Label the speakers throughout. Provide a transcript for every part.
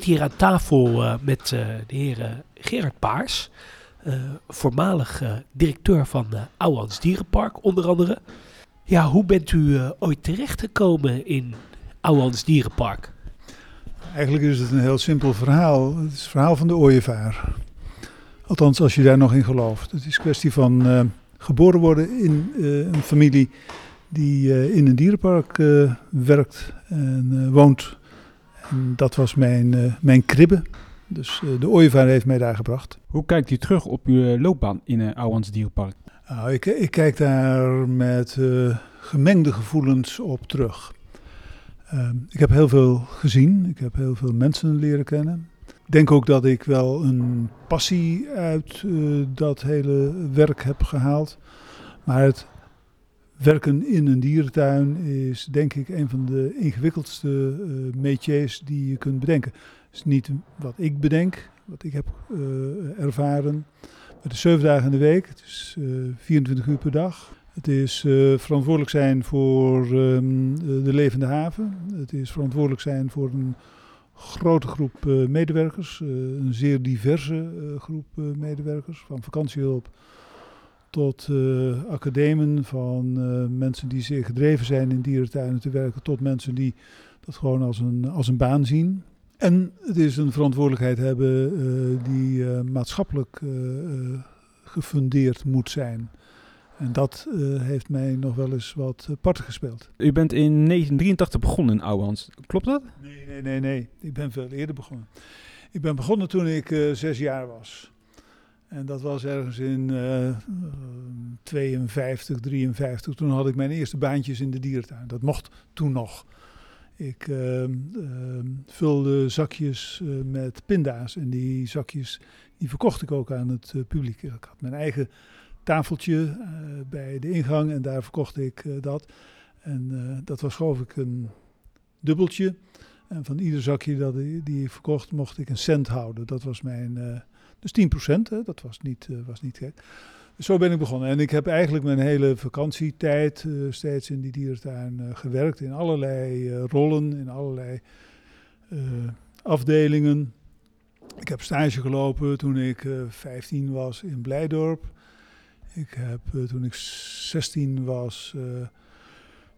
Speaker 1: zit hier aan tafel uh, met uh, de heer Gerard Paars, voormalig directeur van uh, Ouwans Dierenpark onder andere. Ja, hoe bent u ooit terechtgekomen in Ouwans Dierenpark?
Speaker 2: Eigenlijk is het een heel simpel verhaal. Het is het verhaal van de ooievaar. Althans, als je daar nog in gelooft. Het is kwestie van geboren worden in een familie die in een dierenpark werkt en woont en dat was mijn, uh, mijn kribbe. Dus uh, de ooievaar heeft mij daar gebracht.
Speaker 3: Hoe kijkt u terug op uw eh, loopbaan in uh, Ouwans Dierenpark?
Speaker 2: Nou, ik, ik, kijk daar met gemengde gevoelens op terug. Ehm, ik heb heel veel gezien. Ik heb heel veel mensen leren kennen. Ik denk ook dat ik wel een passie uit dat hele werk heb gehaald. Maar het Werken in een dierentuin is denk ik een van de ingewikkeldste uh, métiers die je kunt bedenken. Het is niet wat ik bedenk, wat ik heb uh, ervaren. Het is zeven dagen in de week, het is uh, eh, 24 uur per dag. Het is verantwoordelijk zijn voor um, de levende haven. Het is verantwoordelijk zijn voor een grote groep medewerkers, een zeer diverse groep medewerkers, van vakantiehulp tot uh, academen, van uh, mensen die zeer gedreven zijn in dierentuinen te werken, tot mensen die dat gewoon als een, als een baan zien. En het is een verantwoordelijkheid hebben uh, die maatschappelijk gefundeerd moet zijn. En dat heeft mij nog wel eens wat parten gespeeld.
Speaker 3: U bent in 1983 begonnen in Ouwehans, klopt dat?
Speaker 2: Nee, nee, nee, nee. Ik ben veel eerder begonnen. Ik ben begonnen toen ik zes jaar was. En dat was ergens in uh, 52, 53. Toen had ik mijn eerste baantjes in de dierentuin. Dat mocht toen nog. Ik uh, uh, vulde zakjes met pinda's. En die zakjes die verkocht ik ook aan het publiek. Ik had mijn eigen tafeltje bij de ingang en daar verkocht ik dat. En dat was geloof ik een dubbeltje. En van ieder zakje dat, die ik verkocht mocht ik een cent houden. Dat was mijn dus 10 procent, dat was niet, uh, was niet gek. Dus zo ben ik begonnen. En ik heb eigenlijk mijn hele vakantietijd uh, steeds in die dierentuin uh, gewerkt. In allerlei rollen, in allerlei afdelingen. Ik heb stage gelopen toen ik 15 was in Blijdorp. Ik heb toen ik 16 was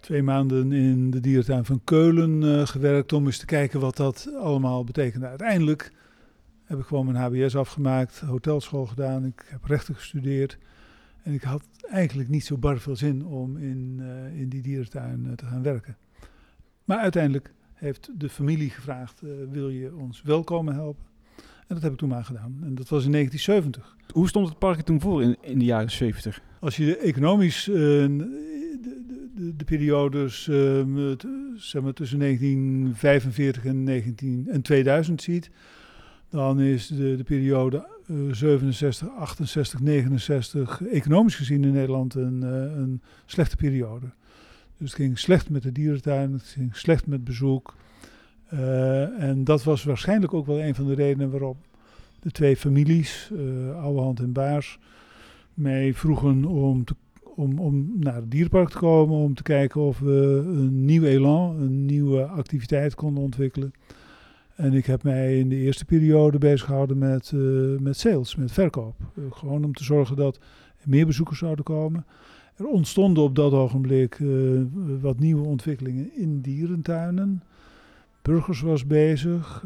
Speaker 2: twee maanden in de dierentuin van Keulen gewerkt om eens te kijken wat dat allemaal betekende. Uiteindelijk heb ik gewoon mijn HBS afgemaakt, hotelschool gedaan, ik heb rechten gestudeerd. En ik had eigenlijk niet zo bar veel zin om in, uh, in die dierentuin uh, te gaan werken. Maar uiteindelijk heeft de familie gevraagd, uh, wil je ons wel komen helpen? En dat heb ik toen maar gedaan. En dat was in 1970.
Speaker 3: Hoe stond het park er toen voor in, in de jaren 70?
Speaker 2: Als je economisch de, de, de, periodes zeg maar tussen 1945 en, 19, en 2000 ziet dan is de, de periode uh, 67, 68, 69 economisch gezien in Nederland een, uh, een slechte periode. Dus het ging slecht met de dierentuin, het ging slecht met bezoek. Uh, en dat was waarschijnlijk ook wel een van de redenen waarop de twee families, uh, Ouwehand en Baars, mij vroegen om, te, om, om naar het dierenpark te komen. Om te kijken of we een nieuw elan, een nieuwe activiteit konden ontwikkelen. En ik heb mij in de eerste periode bezig gehouden met, uh, met sales, met verkoop. Uh, gewoon om te zorgen dat er meer bezoekers zouden komen. Er ontstonden op dat ogenblik uh, wat nieuwe ontwikkelingen in dierentuinen. Burgers was bezig.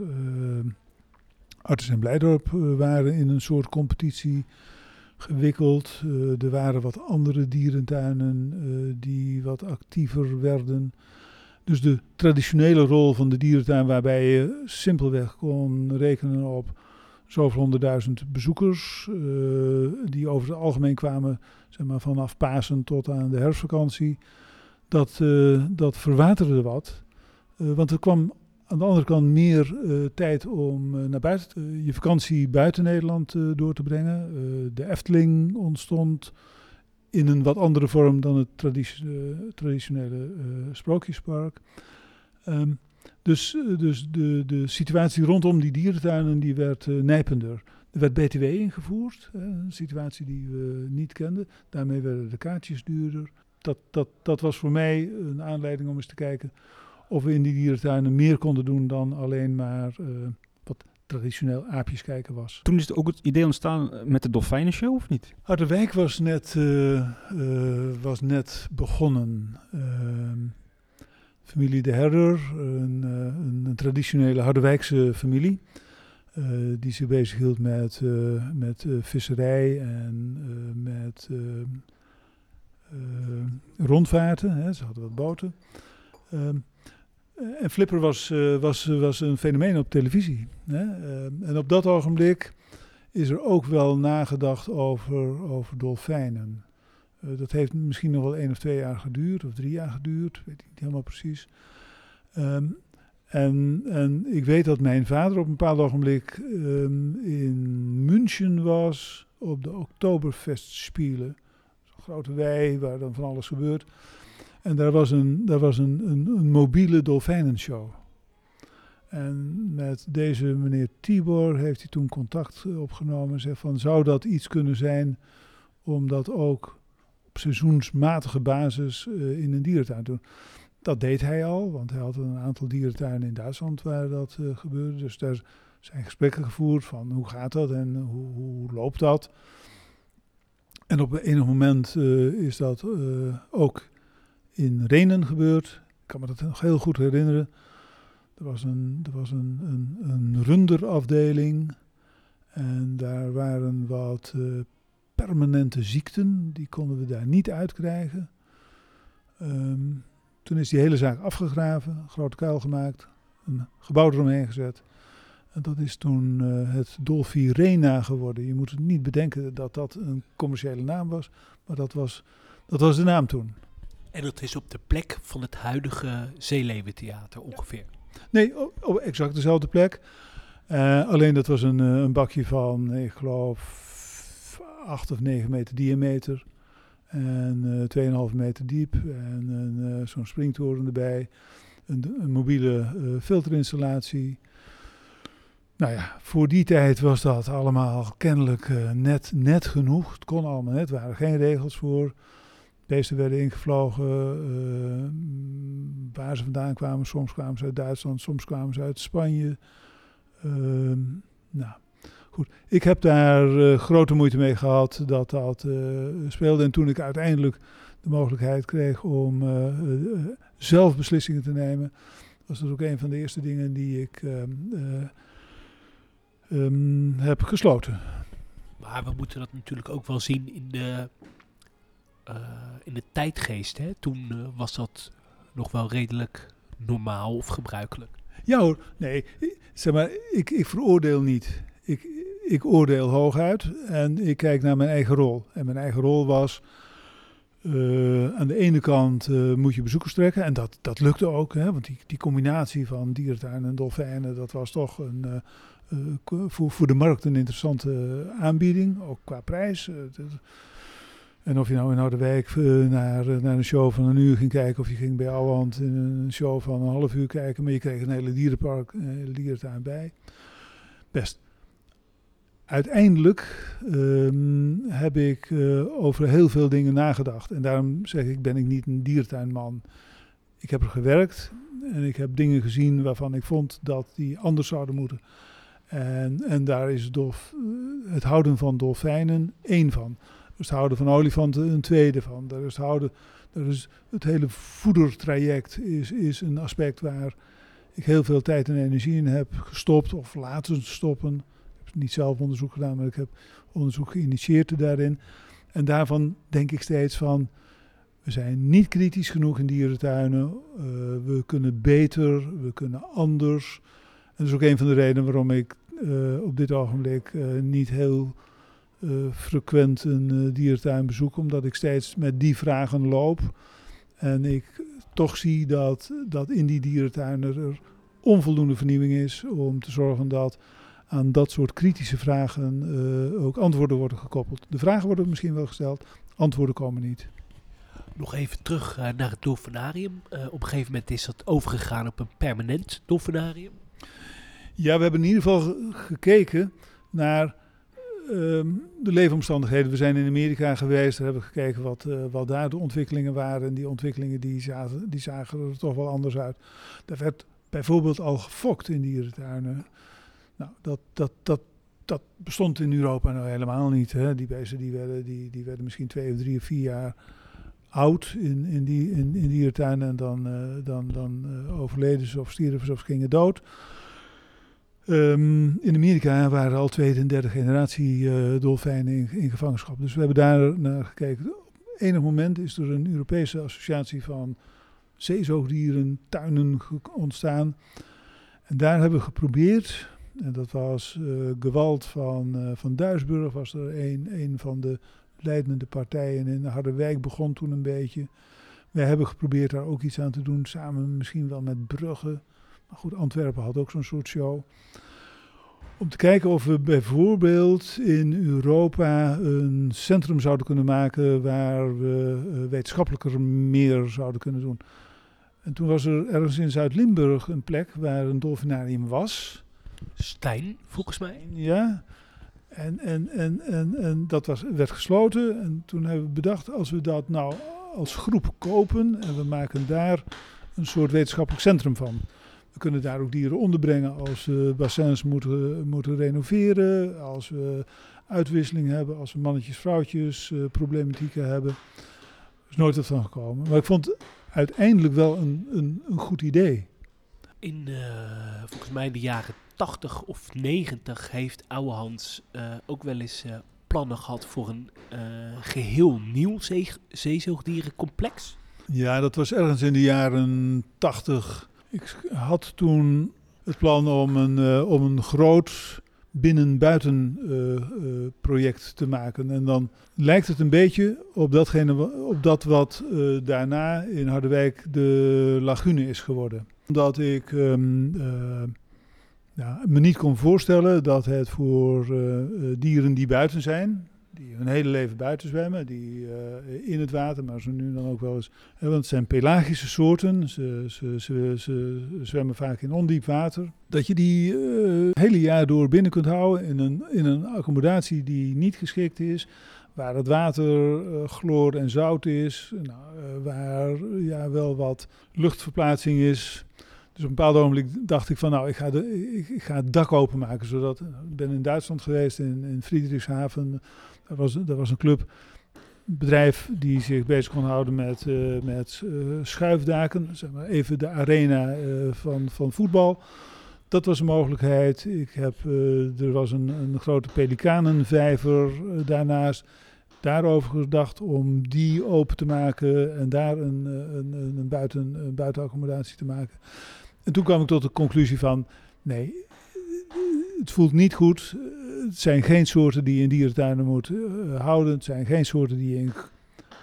Speaker 2: Artis en Blijdorp waren in een soort competitie gewikkeld. er waren wat andere dierentuinen die wat actiever werden. Dus de traditionele rol van de dierentuin, waarbij je simpelweg kon rekenen op zoveel honderdduizend bezoekers, uh, die over het algemeen kwamen zeg maar, vanaf Pasen tot aan de herfstvakantie, dat, uh, dat verwaterde wat. Uh, want er kwam aan de andere kant meer tijd om naar buiten, je vakantie buiten Nederland door te brengen. de Efteling ontstond in een wat andere vorm dan het traditionele uh, sprookjespark. Um, dus uh, dus de, de situatie rondom die dierentuinen die werd nijpender. Er werd BTW ingevoerd, een situatie die we niet kenden. Daarmee werden de kaartjes duurder. Dat, dat, dat was voor mij een aanleiding om eens te kijken of we in die dierentuinen meer konden doen dan alleen maar traditioneel aapjes kijken was.
Speaker 3: Toen is het ook het idee ontstaan eh, met de Dolfijnenshow, of niet?
Speaker 2: Harderwijk was net, eh, eh, was net begonnen. Ehm, familie De Herder, een, een, traditionele Harderwijkse familie. die zich bezighield met, met visserij en met eh, eh, rondvaarten. Hè. Ze hadden wat boten. Ehm, eh, en Flipper was, eh, was, was een fenomeen op televisie. Hè. Ehm, en op dat ogenblik is er ook wel nagedacht over, over dolfijnen. Eh, dat heeft misschien nog wel één of twee jaar geduurd, of drie jaar geduurd, weet ik niet helemaal precies. Ehm, en, en ik weet dat mijn vader op een bepaald ogenblik ehm, in München was op de Oktoberfest spelen. Een grote wei waar dan van alles gebeurt. En daar was een, daar was een, een, mobiele dolfijnenshow. En met deze meneer Tibor heeft hij toen contact eh, opgenomen. En van, zou dat iets kunnen zijn om dat ook op seizoensmatige basis eh, in een dierentuin te doen? Dat deed hij al, want hij had een aantal dierentuinen in Duitsland waar dat eh, gebeurde. Dus daar zijn gesprekken gevoerd van hoe gaat dat en hoe, hoe loopt dat. En op een enig moment is dat ook in Renen gebeurd. Ik kan me dat nog heel goed herinneren. Er was een, er was een, een, een runderafdeling en daar waren wat eh, permanente ziekten. Die konden we daar niet uitkrijgen. Ehm, toen is die hele zaak afgegraven, een grote kuil gemaakt, een gebouw eromheen gezet. En dat is toen eh, het Dolfirena geworden. Je moet niet bedenken dat dat een commerciële naam was, maar dat was, dat was de naam toen.
Speaker 1: En dat is op de plek van het huidige Zeeleventheater ongeveer.
Speaker 2: Nee, op, op exact dezelfde plek. Eh, alleen dat was een, eh, een bakje van, ik geloof, 8 of 9 meter diameter. En eh 2,5 meter diep. En een, eh, zo'n springtoren erbij. Een, een mobiele eh, filterinstallatie. Nou ja, voor die tijd was dat allemaal kennelijk eh, net, net genoeg. Het kon allemaal net, er waren geen regels voor. Beesten werden ingevlogen eh, waar ze vandaan kwamen. Soms kwamen ze uit Duitsland, soms kwamen ze uit Spanje. Ehm, nou, goed. Ik heb daar eh, grote moeite mee gehad dat dat eh, speelde. En toen ik uiteindelijk de mogelijkheid kreeg om zelf beslissingen te nemen, was dat ook een van de eerste dingen die ik ehm, eh, ehm, heb gesloten.
Speaker 1: Maar we moeten dat natuurlijk ook wel zien in de, in de tijdgeest. Hè? Toen eh, was dat nog wel redelijk normaal of gebruikelijk.
Speaker 2: Ja hoor, nee, zeg maar, ik, ik veroordeel niet. Ik, ik oordeel hooguit en ik kijk naar mijn eigen rol. En mijn eigen rol was, eh, aan de ene kant eh, moet je bezoekers trekken. En dat, dat lukte ook, hè, want die, die combinatie van dierentuin en dolfijnen, dat was toch een, eh, eh, voor, voor de markt een interessante aanbieding, ook qua prijs. Eh, en of je nou in Ouderwijk eh, naar, eh, naar een show van een uur ging kijken, of je ging bij Ouwehand een show van een half uur kijken, maar je kreeg een hele dierenpark, een hele dierentuin bij. Best. Uiteindelijk ehm, heb ik eh, over heel veel dingen nagedacht. En daarom zeg ik, ben ik niet een dierentuinman. Ik heb er gewerkt en ik heb dingen gezien waarvan ik vond dat die anders zouden moeten. En, en daar is eh, het houden van dolfijnen één van. Het houden van olifanten een tweede van. Daar is het, houden, het hele voedertraject is, is een aspect waar ik heel veel tijd en energie in heb gestopt of laten stoppen. Ik heb niet zelf onderzoek gedaan, maar ik heb onderzoek geïnitieerd daarin. En daarvan denk ik steeds van, we zijn niet kritisch genoeg in dierentuinen. Eh, we kunnen beter, we kunnen anders. En dat is ook een van de redenen waarom ik eh, op dit ogenblik eh, niet heel eh, frequent een eh, dierentuin bezoek, omdat ik steeds met die vragen loop. En ik toch zie dat, dat in die dierentuinen er onvoldoende vernieuwing is om te zorgen dat aan dat soort kritische vragen eh, ook antwoorden worden gekoppeld. De vragen worden misschien wel gesteld, antwoorden komen niet.
Speaker 1: Nog even terug naar het dolfinarium. Op een gegeven moment is dat overgegaan op een permanent dolfinarium.
Speaker 2: Ja, we hebben in ieder geval ge- gekeken naar ehm, de leefomstandigheden. We zijn in Amerika geweest, daar hebben we gekeken wat, eh, wat daar de ontwikkelingen waren. En die ontwikkelingen die zagen, die zagen er toch wel anders uit. Daar werd bijvoorbeeld al gefokt in dierentuinen. Nou, dat, dat, dat, dat bestond in Europa nou helemaal niet. Hè. Die beesten die werden, die, die werden misschien twee of drie of vier jaar oud in, in, die, in, in dierentuin en dan, eh, dan, dan eh, overleden ze of stierven ze of gingen dood. Ehm, in Amerika waren al tweede en derde generatie eh, dolfijnen in, gevangenschap. Dus we hebben daar naar gekeken. Op enig moment is er een Europese associatie van zeezoogdieren, tuinen ontstaan. En daar hebben we geprobeerd, en dat was eh Gewalt van, eh, van Duisburg, was er een, een van de leidende partijen in Harderwijk, begon toen een beetje. Wij hebben geprobeerd daar ook iets aan te doen, samen misschien wel met Brugge. Maar goed, Antwerpen had ook zo'n soort show. Om te kijken of we bijvoorbeeld in Europa een centrum zouden kunnen maken waar we eh, wetenschappelijker meer zouden kunnen doen. En toen was er ergens in Zuid-Limburg een plek waar een dolfinarium was.
Speaker 1: Stijn, volgens mij.
Speaker 2: Ja. En, en, en, en, en dat was, werd gesloten. En toen hebben we bedacht, als we dat nou als groep kopen en we maken daar een soort wetenschappelijk centrum van. We kunnen daar ook dieren onderbrengen als we bassins moeten, moeten renoveren, als we uitwisseling hebben, als we mannetjes, vrouwtjes, eh, problematieken hebben. Er is nooit wat van gekomen. Maar ik vond het uiteindelijk wel een, een, een goed idee.
Speaker 1: In, eh, volgens mij in de jaren 80 of 90 heeft Oude Hans eh, ook wel eens plannen gehad voor een eh, geheel nieuw zee zeezoogdierencomplex.
Speaker 2: Ja, dat was ergens in de jaren tachtig. Ik had toen het plan om een, eh, om een groot binnen-buiten eh, eh, project te maken. En dan lijkt het een beetje op, datgene, op dat wat daarna in Harderwijk de lagune is geworden. Omdat ik ehm, eh, ja, me niet kon voorstellen dat het voor dieren die buiten zijn, die hun hele leven buiten zwemmen, die eh, in het water, maar zo nu dan ook wel eens want het zijn pelagische soorten. Ze, ze, ze, ze zwemmen vaak in ondiep water. Dat je die het hele jaar door binnen kunt houden in een, in een accommodatie die niet geschikt is. Waar het water eh, chloor en zout is. Nou, waar ja, wel wat luchtverplaatsing is. Dus op een bepaald ogenblik dacht ik van nou, ik ga, de, ik, ga het dak openmaken. Zodat, ik ben in Duitsland geweest, in, in Friedrichshafen. Daar was, daar was een club bedrijf die zich bezig kon houden met, eh, met eh, schuifdaken. Zeg maar even de arena eh, van, van voetbal. Dat was een mogelijkheid. Ik heb, er was een, een grote pelikanenvijver daarnaast. Daarover gedacht om die open te maken en daar een, een, een, buiten, een buitenaccommodatie te maken. En toen kwam ik tot de conclusie van nee, het voelt niet goed. Het zijn geen soorten die je in dierentuinen moet eh, houden. Het zijn geen soorten die je in,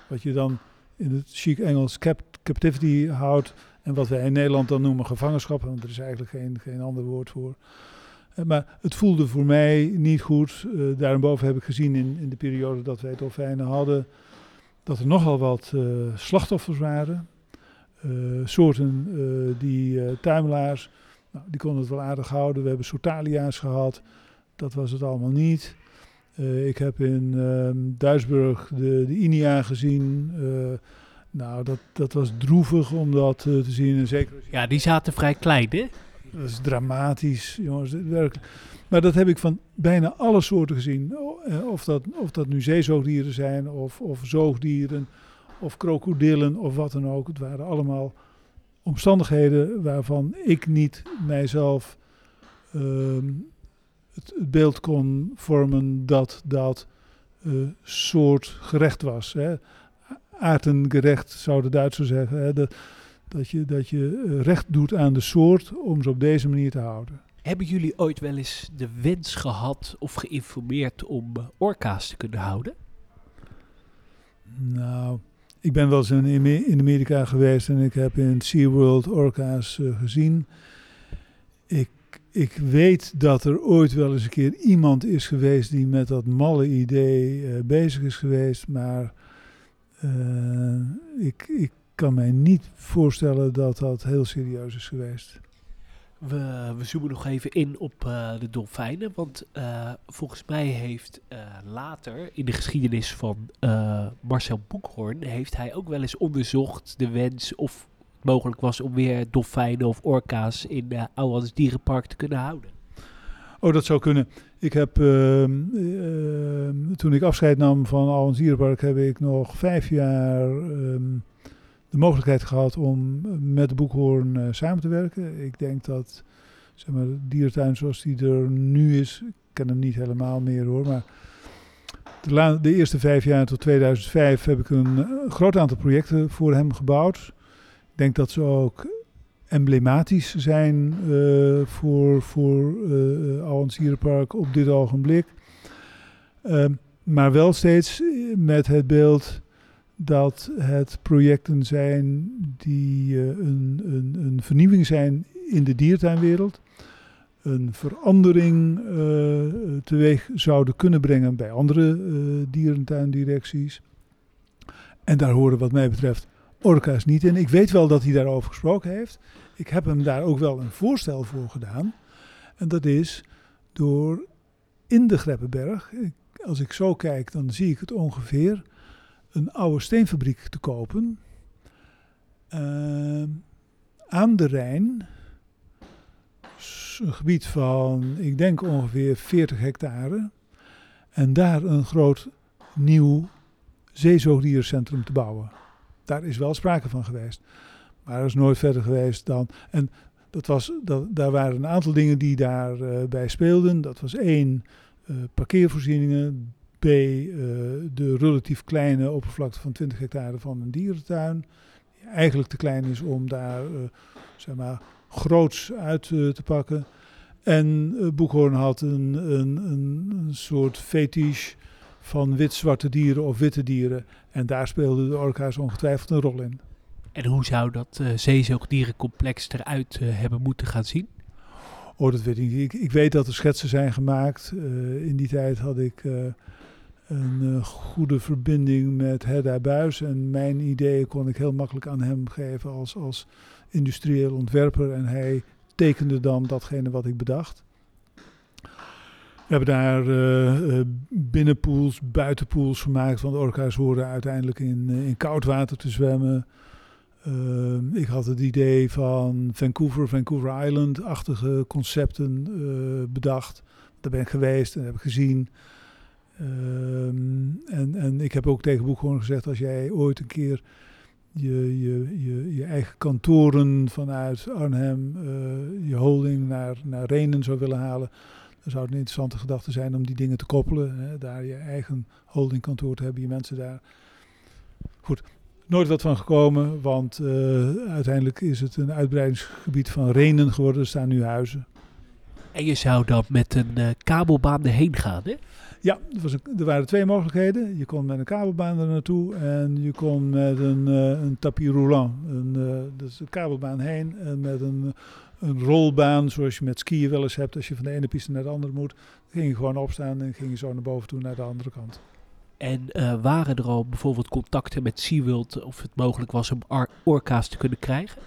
Speaker 2: wat je dan in het chic Engels cap- captivity houdt. En wat wij in Nederland dan noemen gevangenschap. Want er is eigenlijk geen, geen ander woord voor. Eh, Maar het voelde voor mij niet goed. Eh daarboven heb ik gezien in, in de periode dat wij dolfijnen hadden. Dat er nogal wat eh, slachtoffers waren. Eh, soorten eh, die eh, tuimelaars. Nou, die konden het wel aardig houden. We hebben Sortalia's gehad. Dat was het allemaal niet. Eh, ik heb in ehm, Duisburg de, de Inia gezien. Eh, nou, dat, dat was droevig om dat eh, te zien. En zeker
Speaker 1: Ja, die zaten vrij klein, hè?
Speaker 2: dat is dramatisch, jongens. Werkelijk. Maar dat heb ik van bijna alle soorten gezien. Of dat, of dat nu zeezoogdieren zijn, of, of zoogdieren, of krokodillen, of wat dan ook. Het waren allemaal omstandigheden waarvan ik niet mijzelf ehm, het, het beeld kon vormen dat dat eh, soortgerecht was. Hè. Aartengerecht zou de Duitsers zeggen. Hè. Dat, dat je, dat je eh, recht doet aan de soort om ze op deze manier te houden.
Speaker 1: Hebben jullie ooit wel eens de wens gehad of geïnformeerd om eh, orka's te kunnen houden?
Speaker 2: Nou, ik ben wel eens in, Amerika geweest en ik heb in SeaWorld orka's eh, gezien. Ik, ik weet dat er ooit wel eens een keer iemand is geweest die met dat malle idee eh, bezig is geweest, maar eh, ik, ik kan mij niet voorstellen dat dat heel serieus is geweest.
Speaker 1: We, we zoomen nog even in op eh, de dolfijnen. Want eh, volgens mij heeft eh, later in de geschiedenis van Marcel Boekhoorn... heeft hij ook wel eens onderzocht de wens of het mogelijk was... om weer dolfijnen of orka's in uh, Ouwans Dierenpark te kunnen houden.
Speaker 2: Oh, dat zou kunnen. Ik heb, ehm, ehm, toen ik afscheid nam van Alwens Dierenpark, heb ik nog vijf jaar ehm, de mogelijkheid gehad om met de boekhoorn eh, samen te werken. Ik denk dat zeg maar, dierentuin zoals die er nu is, ik ken hem niet helemaal meer hoor, maar de, de eerste vijf jaar tot 2005 heb ik een eh, groot aantal projecten voor hem gebouwd. Ik denk dat ze ook emblematisch zijn eh, voor, voor eh Alwens Dierenpark op dit ogenblik. Ehm, maar wel steeds met het beeld dat het projecten zijn die eh, een, een, een vernieuwing zijn in de diertuinwereld. Een verandering eh, teweeg zouden kunnen brengen bij andere eh, dierentuindirecties. En daar horen wat mij betreft orka's niet in. Ik weet wel dat hij daarover gesproken heeft. Ik heb hem daar ook wel een voorstel voor gedaan. En dat is door in de Greppenberg, als ik zo kijk, dan zie ik het ongeveer, een oude steenfabriek te kopen. ehm, aan de Rijn. Een gebied van, ik denk ongeveer 40 hectare. En daar een groot nieuw zeezoogdierencentrum te bouwen. Daar is wel sprake van geweest. Maar er is nooit verder geweest dan. En dat was, dat, daar waren een aantal dingen die daarbij bij speelden. Dat was één, eh, parkeervoorzieningen. B, eh, de relatief kleine oppervlakte van 20 hectare van een dierentuin. Die eigenlijk te klein is om daar, eh, zeg maar, groots uit eh, te pakken. En Boekhoorn had een, een, een, soort fetish van wit-zwarte dieren of witte dieren. En daar speelden de orka's ongetwijfeld een rol in.
Speaker 1: En hoe zou dat eh zeezoogdierencomplex eruit hebben moeten gaan zien?
Speaker 2: Oh, dat weet ik niet. Ik, ik weet dat er schetsen zijn gemaakt. In die tijd had ik een eh, goede verbinding met Hedda Buis. En mijn ideeën kon ik heel makkelijk aan hem geven als, als industrieel ontwerper. En hij tekende dan datgene wat ik bedacht. We hebben daar eh, binnenpools, buitenpools gemaakt. Want orka's horen uiteindelijk in, in koud water te zwemmen. Uh, ik had het idee van Vancouver, Vancouver Island-achtige concepten uh, bedacht. Daar ben ik geweest en heb ik gezien. Um, en, en ik heb ook tegen Boekhoorn gezegd, als jij ooit een keer je, je, je, je eigen kantoren vanuit Arnhem, uh, je holding naar, naar Renen zou willen halen, dan zou het een interessante gedachte zijn om die dingen te koppelen. Hè, daar je eigen holdingkantoor te hebben, je mensen daar. Goed, nooit wat van gekomen, want uh, uiteindelijk is het een uitbreidingsgebied van Renen geworden. Er staan nu huizen.
Speaker 1: En je zou dan met een uh, kabelbaan erheen gaan, hè?
Speaker 2: Ja, er, was een, er, waren twee mogelijkheden. Je kon met een kabelbaan er naartoe en je kon met een, uh, een tapis roulant, een, dus een kabelbaan heen en met een, een rolbaan zoals je met skiën wel eens hebt als je van de ene piste naar de andere moet. Dan ging je gewoon opstaan en ging je zo naar boven toe naar de andere kant.
Speaker 1: En uh, waren er al bijvoorbeeld contacten met SeaWorld of het mogelijk was om orka's te kunnen krijgen?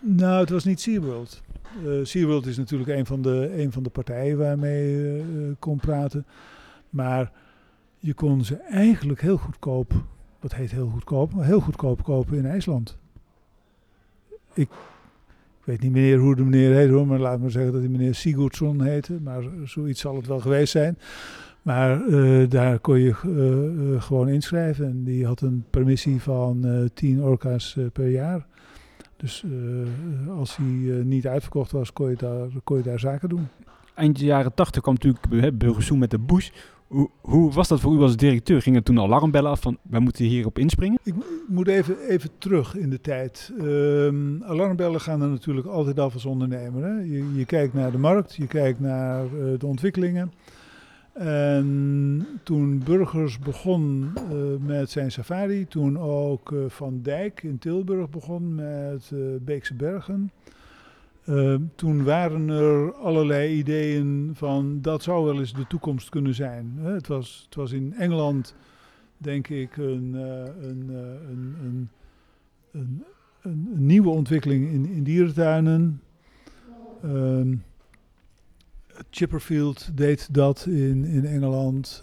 Speaker 2: Nou, het was niet SeaWorld. Uh, SeaWorld is natuurlijk een van de, een van de partijen waarmee je uh, kon praten. Maar je kon ze eigenlijk heel goedkoop, wat heet heel goedkoop, maar heel goedkoop kopen in IJsland. Ik, ik weet niet meer hoe de meneer heet hoor, maar laat maar zeggen dat hij meneer Sigurdsson heette. Maar zoiets zal het wel geweest zijn. Maar uh, daar kon je uh, uh, gewoon inschrijven. En die had een permissie van 10 orka's per jaar. Dus als hij niet uitverkocht was, kon je, daar, kon je daar zaken doen.
Speaker 3: Eind jaren 80 kwam natuurlijk Burgersoen met de Bush. Hoe, hoe, was dat voor u als directeur? Gingen toen alarmbellen af van wij moeten hierop inspringen?
Speaker 2: Ik moet even, even terug in de tijd. Um, alarmbellen gaan er natuurlijk altijd af als ondernemer. Hè? Je, je, kijkt naar de markt, je kijkt naar uh, de ontwikkelingen. En toen Burgers begon uh, met zijn safari, toen ook uh, Van Dijk in Tilburg begon met Beekse Bergen. Uh, toen waren er allerlei ideeën van dat zou wel eens de toekomst kunnen zijn. Het, was, het was in Engeland, denk ik, een, uh, een, uh, een, een, een, een, nieuwe ontwikkeling in, in dierentuinen. Um, Chipperfield deed dat in, in Engeland.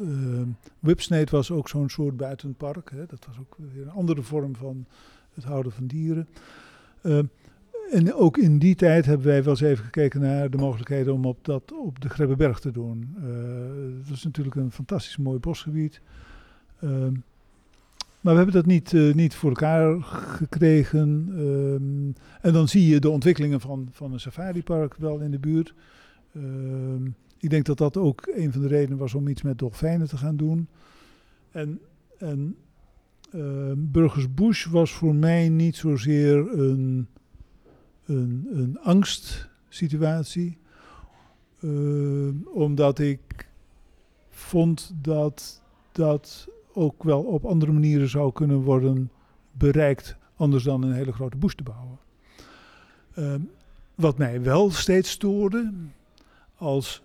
Speaker 2: Whipsnade was ook zo'n soort buitenpark. Hè? Dat was ook weer een andere vorm van het houden van dieren. En ook in die tijd hebben wij wel eens even gekeken naar de mogelijkheden om op, dat, op de Grebbeberg te doen. Uh, dat is natuurlijk een fantastisch mooi bosgebied. Ehm, maar we hebben dat niet, uh, niet voor elkaar gekregen. Um, en dan zie je de ontwikkelingen van, van een safaripark wel in de buurt. Ehm, ik denk dat dat ook een van de redenen was om iets met dolfijnen te gaan doen. En, en Burgers Bush was voor mij niet zozeer een, een, een angstsituatie. Uh, omdat ik vond dat dat ook wel op andere manieren zou kunnen worden bereikt, anders dan een hele grote bush te bouwen. Uh, wat mij wel steeds stoorde, als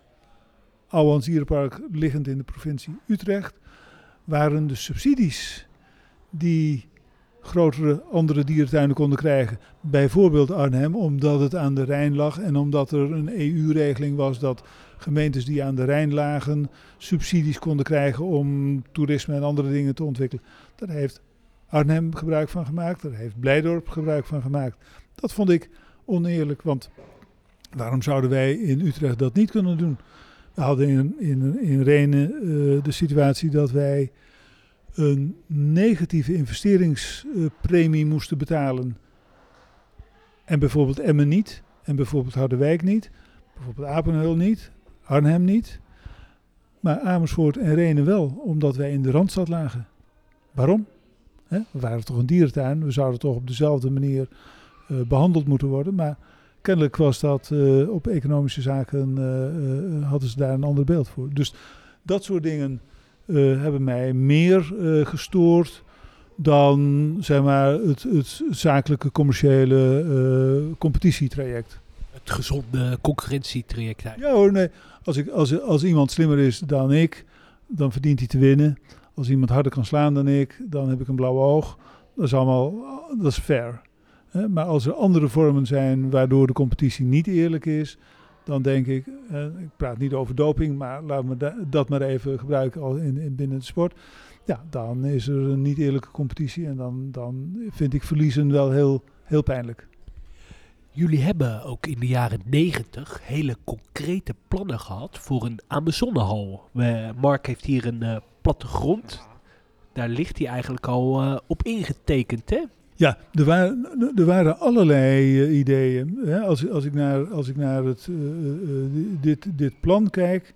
Speaker 2: Ouwans Dierenpark liggend in de provincie Utrecht, waren de subsidies die grotere andere dierentuinen konden krijgen. Bijvoorbeeld Arnhem, omdat het aan de Rijn lag en omdat er een EU-regeling was dat gemeentes die aan de Rijn lagen subsidies konden krijgen om toerisme en andere dingen te ontwikkelen. Daar heeft Arnhem gebruik van gemaakt, daar heeft Blijdorp gebruik van gemaakt. Dat vond ik oneerlijk, want waarom zouden wij in Utrecht dat niet kunnen doen? We hadden in, in, in Renen uh, de situatie dat wij een negatieve investeringspremie moesten betalen. En bijvoorbeeld Emmen niet. En bijvoorbeeld Harderwijk niet. Bijvoorbeeld Apenheul niet. Arnhem niet. Maar Amersfoort en Renen wel, omdat wij in de Randstad lagen. Waarom? We waren toch een dierentuin. We zouden toch op dezelfde manier uh, behandeld moeten worden. Maar kennelijk was dat uh, op economische zaken, uh, hadden ze daar een ander beeld voor. Dus dat soort dingen uh, hebben mij meer uh, gestoord dan zeg maar, het, het zakelijke commerciële uh, competitietraject.
Speaker 1: Het gezonde concurrentietraject.
Speaker 2: Ja hoor, nee. Als, ik, als, als iemand slimmer is dan ik, dan verdient hij te winnen. Als iemand harder kan slaan dan ik, dan heb ik een blauw oog. Dat is allemaal, dat is fair. Maar als er andere vormen zijn waardoor de competitie niet eerlijk is, dan denk ik, eh, ik praat niet over doping, maar laten we dat maar even gebruiken in, in, binnen de sport. Ja, dan is er een niet eerlijke competitie en dan, dan vind ik verliezen wel heel, heel pijnlijk.
Speaker 1: Jullie hebben ook in de jaren negentig hele concrete plannen gehad voor een Amazonehal. Mark heeft hier een uh, plattegrond. Daar ligt hij eigenlijk al uh, op ingetekend, hè?
Speaker 2: Ja, er waren, er waren allerlei uh, ideeën. Hè. Als, als, ik naar, als ik naar het, uh, uh, dit, dit plan kijk,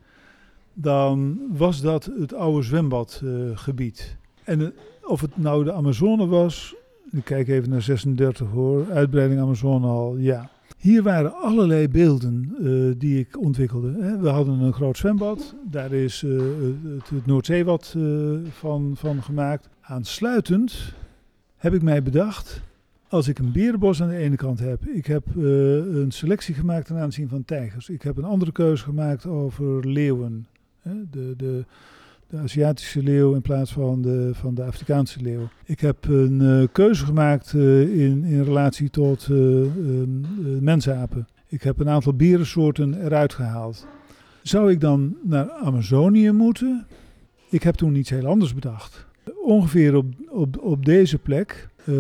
Speaker 2: dan was dat het oude zwembadgebied. en of het nou de Amazone was, ik kijk even naar 36 hoor, uitbreiding Amazone al, ja. Hier waren allerlei beelden die ik ontwikkelde. Hè. We hadden een groot zwembad, daar is het, het Noordzeewad van, van gemaakt. Aansluitend heb ik mij bedacht, als ik een berenbos aan de ene kant heb, ik heb uh, een selectie gemaakt ten aanzien van tijgers. Ik heb een andere keuze gemaakt over leeuwen. Hè? De, de, de Aziatische leeuw in plaats van de, van de Afrikaanse leeuw. Ik heb een uh, keuze gemaakt uh, in, in relatie tot mensapen. Ik heb een aantal berensoorten eruit gehaald. Zou ik dan naar Amazonië moeten? Ik heb toen iets heel anders bedacht. Ongeveer op, op, op deze plek uh,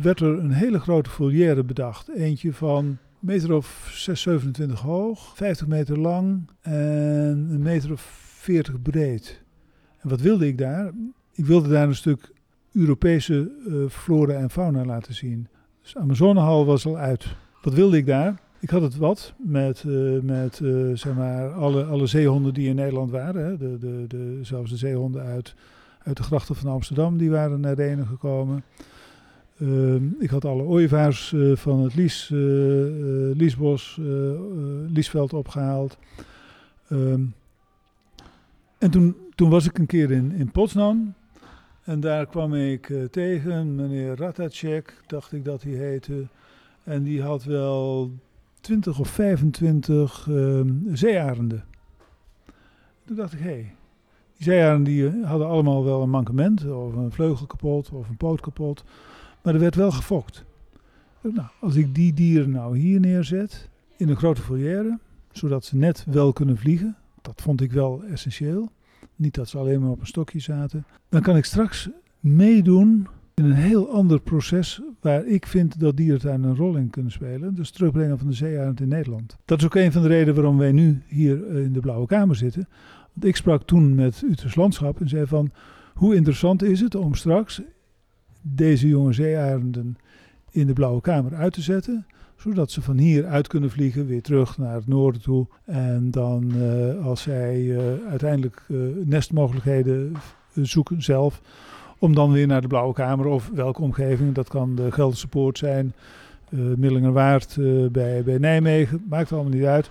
Speaker 2: werd er een hele grote volière bedacht. Eentje van meter of 6, 27 hoog, 50 meter lang en een meter of 40 breed. En wat wilde ik daar? Ik wilde daar een stuk Europese uh, flora en fauna laten zien. Dus Amazonehal was al uit. Wat wilde ik daar? Ik had het wat met, uh, met zeg maar alle, alle zeehonden die in Nederland waren. Hè. De, de, de, zelfs de zeehonden uit uit de grachten van Amsterdam, die waren naar Renen gekomen. Uh, ik had alle ooievaars uh, van het Lies, uh, Liesbos, Liesveld opgehaald. Um, en toen, toen was ik een keer in, in Potsdam. En daar kwam ik tegen meneer Ratacek, dacht ik dat hij heette. En die had wel 20 of 25 ehm, zeearenden. Toen dacht ik, hé, hey, die zeearenden die eh, hadden allemaal wel een mankement, of een vleugel kapot, of een poot kapot. Maar er werd wel gefokt. Nou, als ik die dieren nou hier neerzet, in een grote volière, zodat ze net wel kunnen vliegen, dat vond ik wel essentieel. Niet dat ze alleen maar op een stokje zaten. Dan kan ik straks meedoen in een heel ander proces waar ik vind dat dierentuinen een rol in kunnen spelen. Dus terugbrengen van de zeearend in Nederland. Dat is ook een van de redenen waarom wij nu hier in de Blauwe Kamer zitten. Ik sprak toen met Utrecht Landschap en zei van hoe interessant is het om straks deze jonge zeearenden in de Blauwe Kamer uit te zetten zodat ze van hier uit kunnen vliegen, weer terug naar het noorden toe. En dan uh, als zij uh, uiteindelijk uh, nestmogelijkheden zoeken zelf, om dan weer naar de Blauwe Kamer of welke omgeving, dat kan de Gelderse Poort zijn, Millingerwaard bij, bij Nijmegen, maakt allemaal niet uit.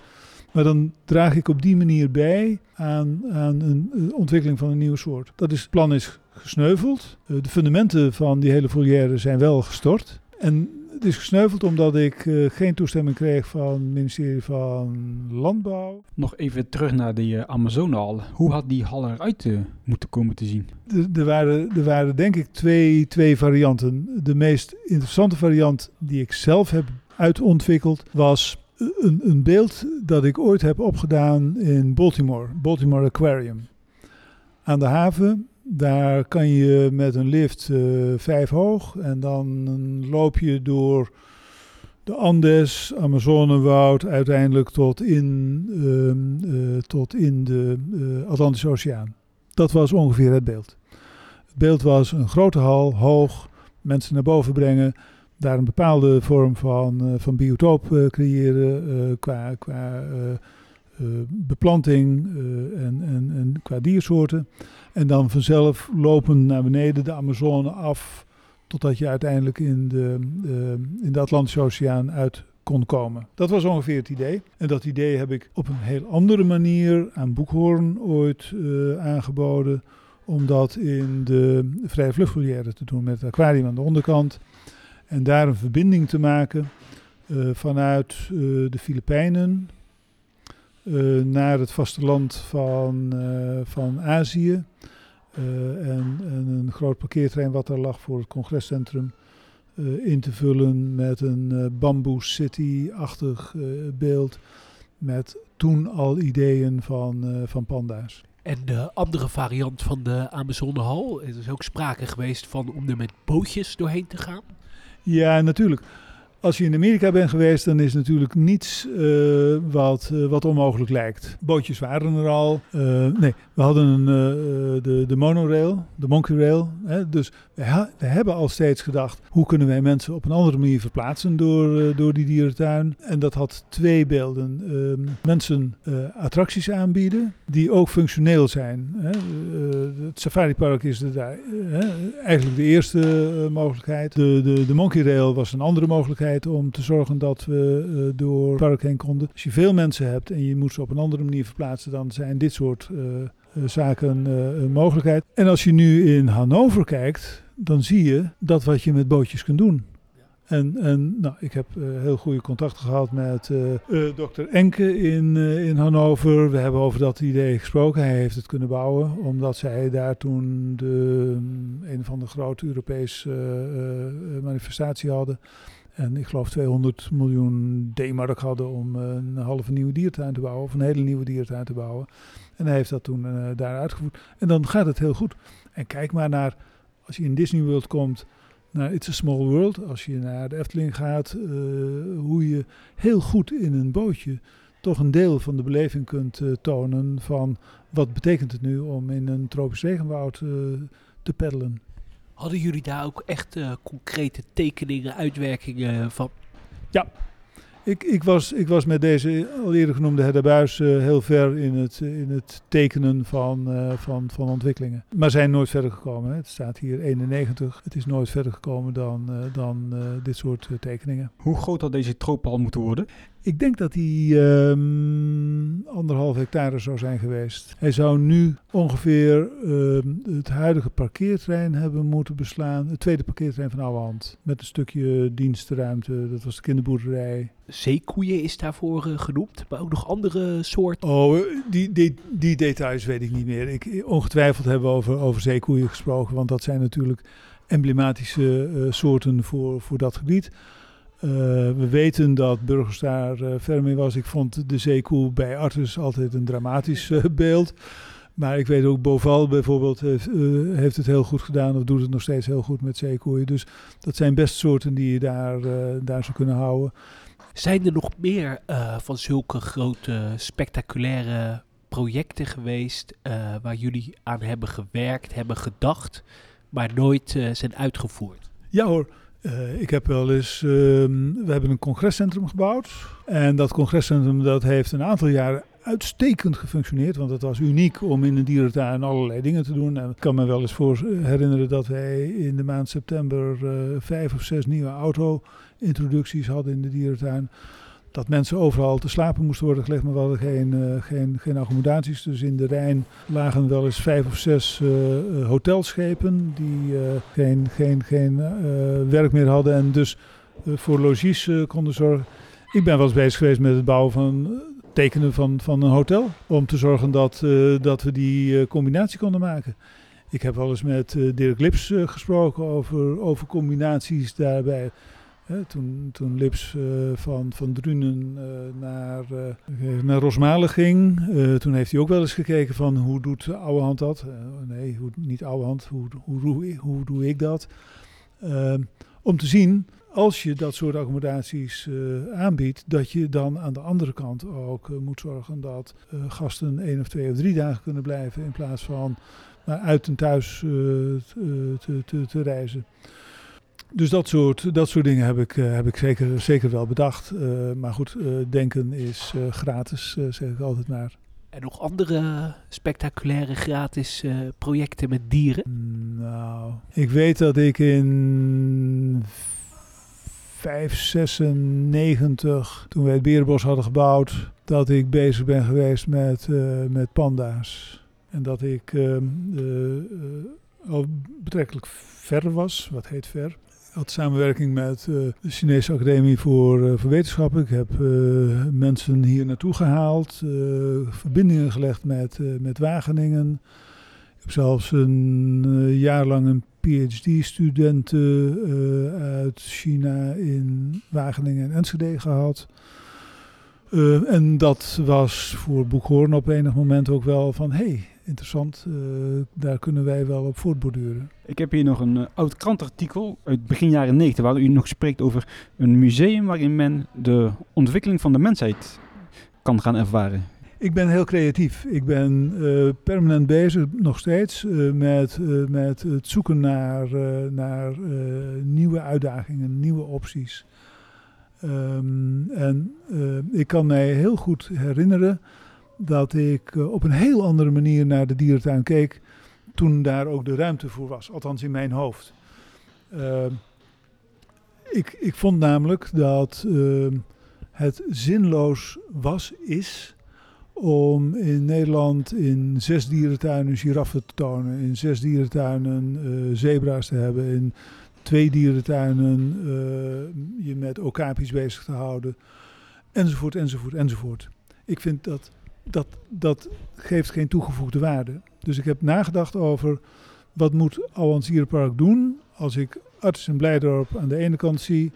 Speaker 2: Maar dan draag ik op die manier bij aan, aan een ontwikkeling van een nieuw soort. Dat is, het plan is gesneuveld. de fundamenten van die hele volière zijn wel gestort. En het is gesneuveld omdat ik uh, geen toestemming kreeg van het ministerie van Landbouw.
Speaker 3: Nog even terug naar die uh, Amazonehal. Hoe had die hal eruit uh, moeten komen te zien?
Speaker 2: Er waren, er waren denk ik twee, twee varianten. De meest interessante variant die ik zelf heb uitontwikkeld was een, een beeld dat ik ooit heb opgedaan in Baltimore, Baltimore Aquarium. Aan de haven daar kan je met een lift uh, vijf hoog en dan loop je door de Andes, Amazonewoud, uiteindelijk tot in, uh, uh, tot in de Atlantische Oceaan. Dat was ongeveer het beeld. Het beeld was een grote hal, hoog, mensen naar boven brengen, daar een bepaalde vorm van, van biotoop creëren qua, qua beplanting en, en, en qua diersoorten. En dan vanzelf lopen naar beneden de Amazone af. Totdat je uiteindelijk in de, in de Atlantische Oceaan uit kon komen. Dat was ongeveer het idee. En dat idee heb ik op een heel andere manier aan Boekhoorn ooit aangeboden. Om dat in de vrije vluchtvolière te doen met het aquarium aan de onderkant. En daar een verbinding te maken uh, vanuit uh, de Filipijnen uh, naar het vasteland van, van Azië. En, en, een groot parkeertrein wat daar lag voor het congrescentrum in te vullen met een bamboe city-achtig beeld. Met toen al ideeën van, van panda's.
Speaker 1: En de andere variant van de Amazonehal, er is ook sprake geweest van om er met bootjes doorheen te gaan.
Speaker 2: Ja, natuurlijk. Als je in Amerika bent geweest, dan is natuurlijk niets uh, wat, uh, wat onmogelijk lijkt. Bootjes waren er al. Uh, nee, we hadden een, de, de monorail, de monkey rail. Hè, dus we, hebben al steeds gedacht, hoe kunnen wij mensen op een andere manier verplaatsen door, door die dierentuin. En dat had twee beelden. Ehm, mensen attracties aanbieden, die ook functioneel zijn. Hè. het safaripark is daar, eigenlijk de eerste mogelijkheid. De, de, de monkey rail was een andere om te zorgen dat we uh, door park heen konden. Als je veel mensen hebt en je moet ze op een andere manier verplaatsen, dan zijn dit soort uh, zaken een mogelijkheid. En als je nu in Hannover kijkt, dan zie je dat wat je met bootjes kunt doen. En, en nou, ik heb heel goede contacten gehad met uh, dokter Enke in, in Hannover. We hebben over dat idee gesproken. Hij heeft het kunnen bouwen, omdat zij daar toen de, um, een van de grote Europese manifestatie hadden. En ik geloof 200 miljoen D-mark hadden om een halve nieuwe diertuin te bouwen. Of een hele nieuwe diertuin te bouwen. En hij heeft dat toen uh, daar uitgevoerd. En dan gaat het heel goed. En kijk maar naar, als je in Disney World komt, naar It's a Small World. Als je naar de Efteling gaat, uh, hoe je heel goed in een bootje toch een deel van de beleving kunt tonen van wat betekent het nu om in een tropisch regenwoud te peddelen.
Speaker 1: Hadden jullie daar ook echt uh, concrete tekeningen, uitwerkingen van?
Speaker 2: Ja, ik, ik, was, ik was met deze al eerder genoemde Hedderbuis uh, heel ver in het, in het tekenen van, uh, van, van ontwikkelingen. Maar zijn nooit verder gekomen. Hè. Het staat hier 91. Het is nooit verder gekomen dan, uh, dan dit soort tekeningen.
Speaker 3: Hoe groot had deze tropenhal moeten worden?
Speaker 2: Ik denk dat hij um, anderhalf hectare zou zijn geweest. Hij zou nu ongeveer um, het huidige parkeerterrein hebben moeten beslaan. Het tweede parkeerterrein van Ouwehand. Met een stukje dienstruimte. Dat was de kinderboerderij.
Speaker 1: Zeekoeien is daarvoor uh, genoemd. Maar ook nog andere soorten.
Speaker 2: Oh, die, die, die details weet ik niet meer. Ik, ongetwijfeld hebben we over, over zeekoeien gesproken. Want dat zijn natuurlijk emblematische uh, soorten voor, voor dat gebied. Uh, we weten dat Burgers daar uh, ver mee was. Ik vond de zeekoe bij Artus altijd een dramatisch uh, beeld. Maar ik weet ook, Boval bijvoorbeeld heeft, eh, heeft het heel goed gedaan of doet het nog steeds heel goed met zeekoeien. Dus dat zijn best soorten die je daar, eh, daar zou kunnen houden.
Speaker 1: Zijn er nog meer eh, van zulke grote, spectaculaire projecten geweest eh, waar jullie aan hebben gewerkt, hebben gedacht, maar nooit eh, zijn uitgevoerd?
Speaker 2: Ja hoor, eh, ik heb wel eens, ehm, we hebben een congrescentrum gebouwd. En dat congrescentrum dat heeft een aantal jaren uitstekend gefunctioneerd. Want het was uniek om in een dierentuin allerlei dingen te doen. En ik kan me wel eens voor herinneren dat wij in de maand september eh, vijf of zes nieuwe auto-introducties hadden in de dierentuin. Dat mensen overal te slapen moesten worden gelegd, maar we hadden geen, eh, geen, geen accommodaties. Dus in de Rijn lagen wel eens vijf of zes eh, eh, hotelschepen die geen, geen, geen werk meer hadden en dus voor logies konden zorgen. Ik ben wel eens bezig geweest met het bouwen van tekenen van, van een hotel. Om te zorgen dat, dat we die combinatie konden maken. Ik heb wel eens met Dirk Lips gesproken over, over combinaties daarbij. Toen, toen Lips eh, van, van Drunen eh, naar, eh, naar Rosmalen ging, toen heeft hij ook wel eens gekeken van hoe doet Ouwehand dat? Eh, nee, hoe, niet Ouwehand, hoe, hoe, hoe, hoe doe ik dat? Ehm, om te zien, als je dat soort accommodaties aanbiedt, dat je dan aan de andere kant ook moet zorgen dat gasten één of twee of drie dagen kunnen blijven in plaats van naar uit en thuis te, te, te reizen. Dus dat soort, dat soort dingen heb ik, eh, heb ik zeker, zeker wel bedacht. Eh, maar goed, eh, denken is gratis, zeg ik altijd maar.
Speaker 1: En nog andere spectaculaire gratis projecten met dieren?
Speaker 2: Nou, ik weet dat ik in 596, toen wij het Berenbos hadden gebouwd, dat ik bezig ben geweest met, met panda's. En dat ik ehm, eh, eh, al betrekkelijk ver was, wat heet ver. Had samenwerking met eh, de Chinese Academie voor, eh, voor Wetenschappen. Ik heb eh, mensen hier naartoe gehaald, eh, verbindingen gelegd met, met Wageningen. Ik heb zelfs een jaar lang een PhD-studenten uit China in Wageningen en Enschede gehad. Eh, en dat was voor Boekhoorn op enig moment ook wel van... hé, hey, interessant, eh, daar kunnen wij wel op voortborduren.
Speaker 3: Ik heb hier nog een eh, oud krantartikel uit begin jaren 90 waar u nog spreekt over een museum waarin men de ontwikkeling van de mensheid kan gaan ervaren.
Speaker 2: Ik ben heel creatief. Ik ben eh, permanent bezig, nog steeds, met, met het zoeken naar, naar nieuwe uitdagingen, nieuwe opties. Ehm, en ik kan mij heel goed herinneren dat ik eh, op een heel andere manier naar de dierentuin keek toen daar ook de ruimte voor was, althans in mijn hoofd. Ehm, ik, ik vond namelijk dat ehm, het zinloos was, is, om in Nederland in zes dierentuinen giraffen te tonen, in zes dierentuinen eh, zebra's te hebben, in twee dierentuinen eh, je met okapis bezig te houden, enzovoort, enzovoort, enzovoort. Ik vind dat dat, dat geeft geen toegevoegde waarde. Dus ik heb nagedacht over wat moet Ouwans Dierenpark doen als ik Arts en Blijdorp aan de ene kant zie,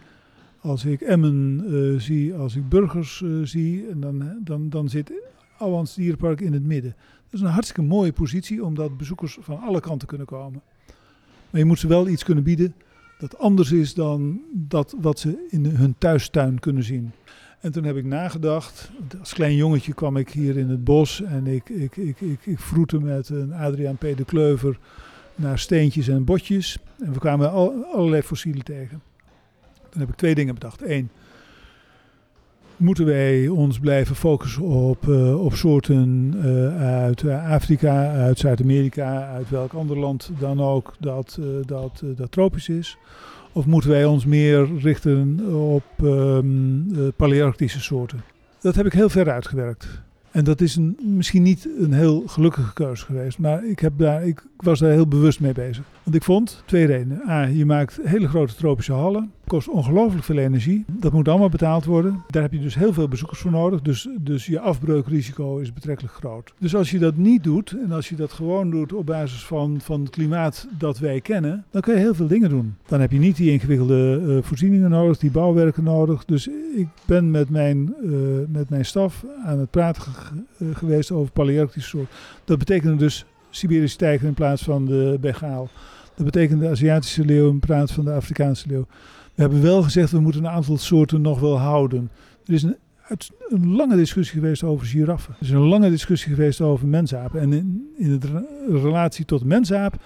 Speaker 2: als ik Emmen eh, zie, als ik Burgers eh, zie, en dan, dan, dan zit Ouwans Dierenpark in het midden. Dat is een hartstikke mooie positie, omdat bezoekers van alle kanten kunnen komen. Maar je moet ze wel iets kunnen bieden dat anders is dan dat wat ze in hun thuistuin kunnen zien. En toen heb ik nagedacht. Als klein jongetje kwam ik hier in het bos en ik, ik, ik, ik, ik vroette met een Adriaan P. de Kleuver naar steentjes en botjes. En we kwamen al, allerlei fossielen tegen. Dan heb ik twee dingen bedacht. Eén, moeten wij ons blijven focussen op, uh, op soorten uh, uit Afrika, uit Zuid-Amerika, uit welk ander land dan ook dat, dat, dat tropisch is? Of moeten wij ons meer richten op um, palearctische soorten? Dat heb ik heel ver uitgewerkt. En dat is een, misschien niet een heel gelukkige keuze geweest, maar ik, heb daar, ik was daar heel bewust mee bezig. Want ik vond twee redenen. A, je maakt hele grote tropische hallen. kost ongelooflijk veel energie. Dat moet allemaal betaald worden. Daar heb je dus heel veel bezoekers voor nodig. Dus, dus je afbreukrisico is betrekkelijk groot. Dus als je dat niet doet en als je dat gewoon doet op basis van, van het klimaat dat wij kennen, dan kun je heel veel dingen doen. Dan heb je niet die ingewikkelde uh, voorzieningen nodig, die bouwwerken nodig. Dus ik ben met mijn, uh, met mijn staf aan het praten uh, geweest over palearctische soort. Dat betekent dus Siberische tijger in plaats van de Begaal. Dat betekent de Aziatische leeuw in plaats van de Afrikaanse leeuw. We hebben wel gezegd, we moeten een aantal soorten nog wel houden. Er is een, een lange discussie geweest over giraffen. Er is een lange discussie geweest over mensapen. En in, in de relatie tot mensaap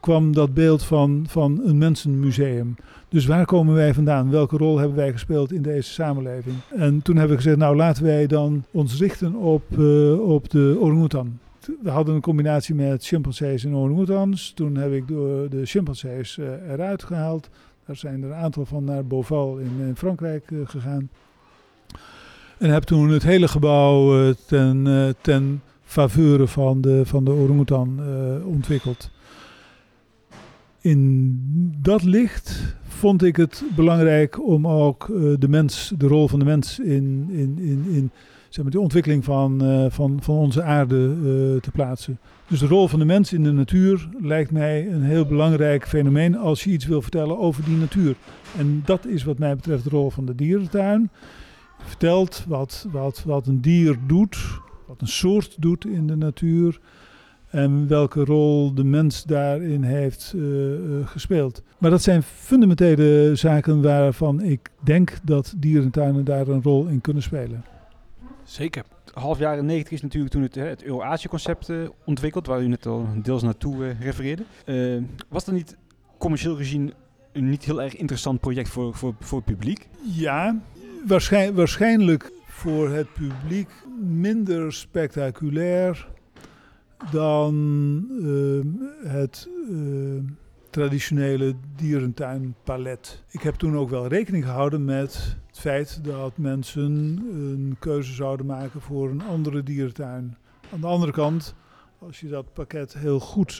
Speaker 2: kwam dat beeld van, van een mensenmuseum. Dus waar komen wij vandaan? Welke rol hebben wij gespeeld in deze samenleving? En toen hebben we gezegd, nou laten wij dan ons richten op, uh, op de orangutan we hadden een combinatie met chimpansees en orangutans. Toen heb ik de, de chimpansees uh, eruit gehaald. Daar zijn er een aantal van naar Beauval in, Frankrijk uh, gegaan. En heb toen het hele gebouw uh, ten, ten faveur van de, van de orangutan ontwikkeld. In dat licht vond ik het belangrijk om ook de mens, de rol van de mens in, in, in, in zeg de ontwikkeling van, uh, van, van onze aarde uh, te plaatsen. Dus de rol van de mens in de natuur lijkt mij een heel belangrijk fenomeen als je iets wil vertellen over die natuur. En dat is wat mij betreft de rol van de dierentuin. Vertelt wat, wat, wat een dier doet, wat een soort doet in de natuur. En welke rol de mens daarin heeft uh, gespeeld. Maar dat zijn fundamentele zaken waarvan ik denk dat dierentuinen daar een rol in kunnen spelen.
Speaker 1: Zeker.
Speaker 3: Half jaren 90 is natuurlijk toen het, het Euro-Azië-concept uh, ontwikkeld, waar u net al deels naartoe uh, refereerde. Uh, was dat niet commercieel gezien een niet heel erg interessant project voor, voor, voor het publiek?
Speaker 2: Ja, waarschijn, waarschijnlijk voor het publiek minder spectaculair dan het traditionele dierentuinpalet. Ik heb toen ook wel rekening gehouden met het feit dat mensen een keuze zouden maken voor een andere dierentuin. Aan de andere kant, als je dat pakket heel goed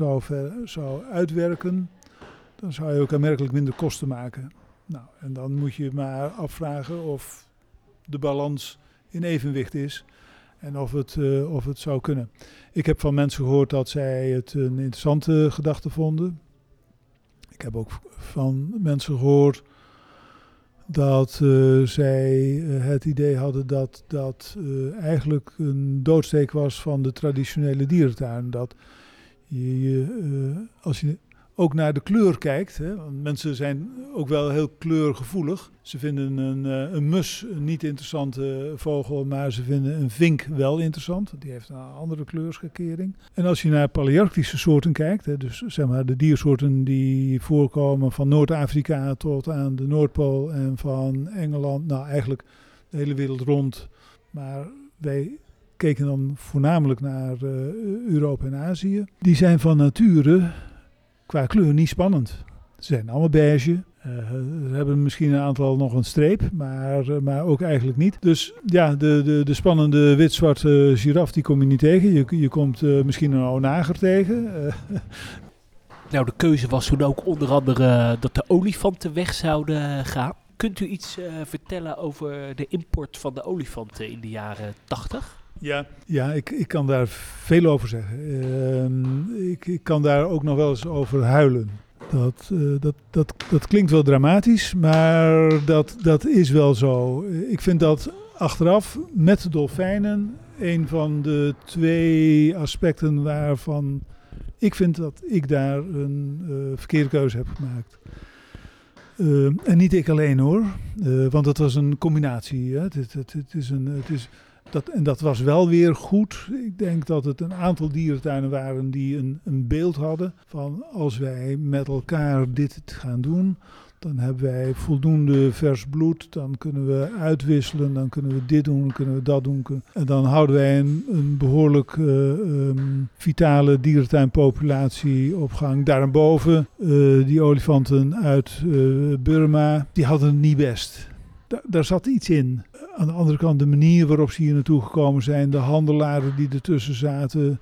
Speaker 2: zou, uitwerken, dan zou je ook aanmerkelijk minder kosten maken. Nou, en dan moet je maar afvragen of de balans in evenwicht is en of het, uh, of het zou kunnen. Ik heb van mensen gehoord dat zij het een interessante gedachte vonden. Ik heb ook van mensen gehoord dat uh, zij uh, het idee hadden dat dat uh, eigenlijk een doodsteek was van de traditionele dierentuin. Dat je, als je ook naar de kleur kijkt. Hè, want mensen zijn ook wel heel kleurgevoelig. Ze vinden een, uh, een mus een niet interessante vogel, maar ze vinden een vink wel interessant. Die heeft een andere kleurschakering. En als je naar palearctische soorten kijkt, hè, dus zeg maar de diersoorten die voorkomen van Noord-Afrika tot aan de Noordpool en van Engeland, nou eigenlijk de hele wereld rond. Maar wij keken dan voornamelijk naar uh, Europa en Azië. Die zijn van nature qua kleur niet spannend. Ze zijn allemaal beige. Uh, ze hebben misschien een aantal nog een streep, maar, uh, maar ook eigenlijk niet. Dus ja, de, de, de spannende wit-zwarte giraf die kom je niet tegen. Je, je komt uh, misschien een onager tegen.
Speaker 1: nou, de keuze was toen ook onder andere dat de olifanten weg zouden gaan. Kunt u iets vertellen over de import van de olifanten in de jaren 80?
Speaker 2: Ja, ja ik, ik kan daar veel over zeggen. Uh, ik, ik kan daar ook nog wel eens over huilen. Dat, uh, dat, dat, dat klinkt wel dramatisch, maar dat, dat is wel zo. Ik vind dat achteraf met de dolfijnen een van de twee aspecten waarvan ik vind dat ik daar een uh, verkeerde keuze heb gemaakt. Uh, en niet ik alleen hoor, uh, want het was een combinatie. Hè? Het, het, het, is een, het is dat, en dat was wel weer goed. Ik denk dat het een aantal dierentuinen waren die een, een beeld hadden van als wij met elkaar dit gaan doen, dan hebben wij voldoende vers bloed, dan kunnen we uitwisselen, dan kunnen we dit doen, dan kunnen we dat doen. En dan houden wij een, een behoorlijk uh, um, vitale dierentuinpopulatie op gang. Daarboven, uh, die olifanten uit uh, Burma, die hadden het niet best. Da daar zat iets in aan de andere kant de manier waarop ze hier naartoe gekomen zijn, de handelaren die ertussen zaten,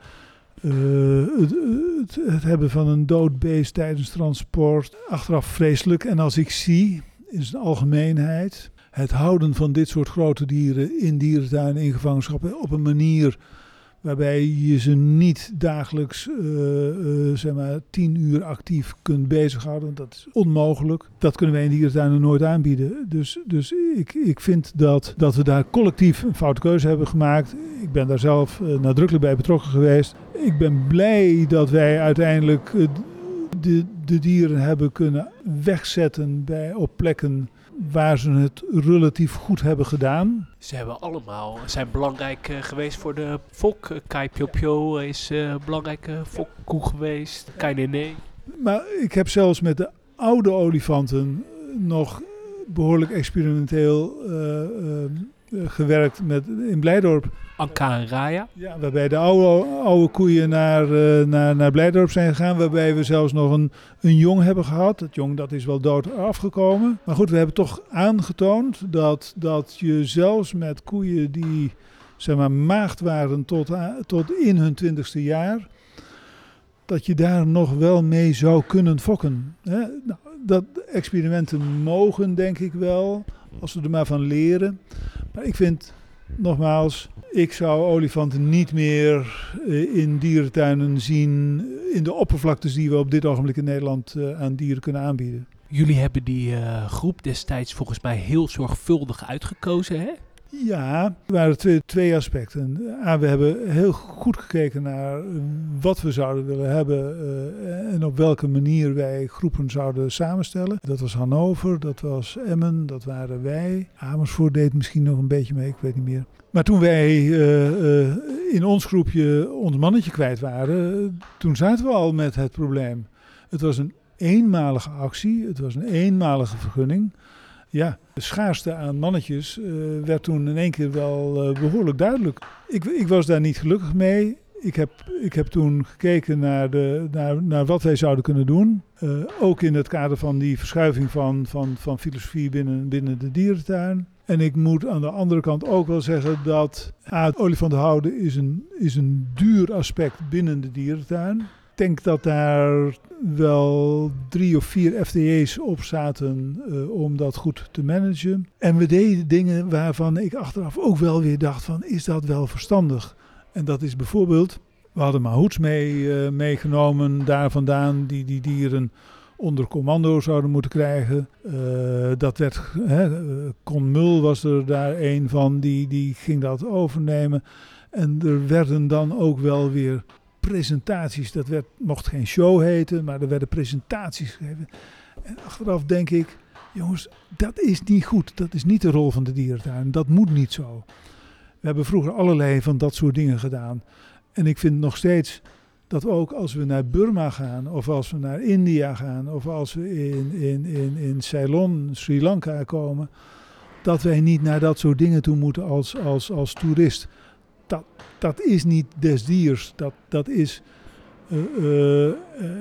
Speaker 2: uh, het, het, hebben van een dood beest tijdens transport, achteraf vreselijk. En als ik zie in zijn algemeenheid. Het houden van dit soort grote dieren in dierentuinen, in gevangenschap, op een manier waarbij je ze niet dagelijks uh, uh, zeg maar tien uur actief kunt bezighouden. Dat is onmogelijk. Dat kunnen wij in dierentuinen nooit aanbieden. Dus, dus ik, ik vind dat, dat we daar collectief een foute keuze hebben gemaakt. Ik ben daar zelf uh, nadrukkelijk bij betrokken geweest. Ik ben blij dat wij uiteindelijk de, de dieren hebben kunnen wegzetten bij, op plekken waar ze het relatief goed hebben gedaan.
Speaker 1: Ze hebben allemaal, zijn belangrijk uh, geweest voor de fok. Kai Pio Pio is uh, belangrijke fokkoe geweest. Kai Nene.
Speaker 2: Maar ik heb zelfs met de oude olifanten nog behoorlijk experimenteel uh, gewerkt met, in Blijdorp.
Speaker 1: Anka en Raya.
Speaker 2: Ja, waarbij de oude, oude koeien naar, uh, naar, naar Blijdorp zijn gegaan. Waarbij we zelfs nog een, een jong hebben gehad. Het jong dat is wel dood afgekomen. Maar goed, we hebben toch aangetoond dat, dat je zelfs met koeien die zeg maar, maagd waren tot, tot in hun twintigste jaar. Dat je daar nog wel mee zou kunnen fokken. Hè? Nou, dat experimenten mogen, denk ik wel. Als we er maar van leren. Maar ik vind Nogmaals, ik zou olifanten niet meer in dierentuinen zien in de oppervlaktes die we op dit ogenblik in Nederland aan dieren kunnen aanbieden.
Speaker 1: Jullie hebben die uh, groep destijds volgens mij heel zorgvuldig uitgekozen, hè?
Speaker 2: Ja, er waren twee, twee aspecten. We hebben heel goed gekeken naar wat we zouden willen hebben uh, en op welke manier wij groepen zouden samenstellen. Dat was Hannover, dat was Emmen, dat waren wij. Amersfoort deed misschien nog een beetje mee, ik weet niet meer. Maar toen wij uh, uh, in ons groepje ons mannetje kwijt waren, toen zaten we al met het probleem. Het was een eenmalige actie, het was een eenmalige vergunning. Ja, de schaarste aan mannetjes uh, werd toen in één keer wel uh, behoorlijk duidelijk. Ik, ik, was daar niet gelukkig mee. Ik heb, ik heb toen gekeken naar, de, naar, naar wat wij zouden kunnen doen. Uh, ook in het kader van die verschuiving van, van, van filosofie binnen, binnen de dierentuin. En ik moet aan de andere kant ook wel zeggen dat olifanten houden is een, is een duur aspect binnen de dierentuin. Denk dat daar wel drie of vier FTE's op zaten uh, om dat goed te managen. En we deden dingen waarvan ik achteraf ook wel weer dacht van is dat wel verstandig? En dat is bijvoorbeeld, we hadden mahouts mee, uh, meegenomen daar vandaan die die dieren onder commando zouden moeten krijgen. Uh, dat werd, hè, Con Mul was er daar een van, die, die ging dat overnemen. En er werden dan ook wel weer presentaties. Dat werd, mocht geen show heten, maar er werden presentaties gegeven. En achteraf denk ik, jongens, dat is niet goed. Dat is niet de rol van de dierentuin. Dat moet niet zo. We hebben vroeger allerlei van dat soort dingen gedaan. En ik vind nog steeds dat ook als we naar Burma gaan, of als we naar India gaan, of als we in, in, in, in Ceylon, Sri Lanka komen, dat wij niet naar dat soort dingen toe moeten als, als, als toerist. Dat, dat is niet des diers, dat, dat, is, uh,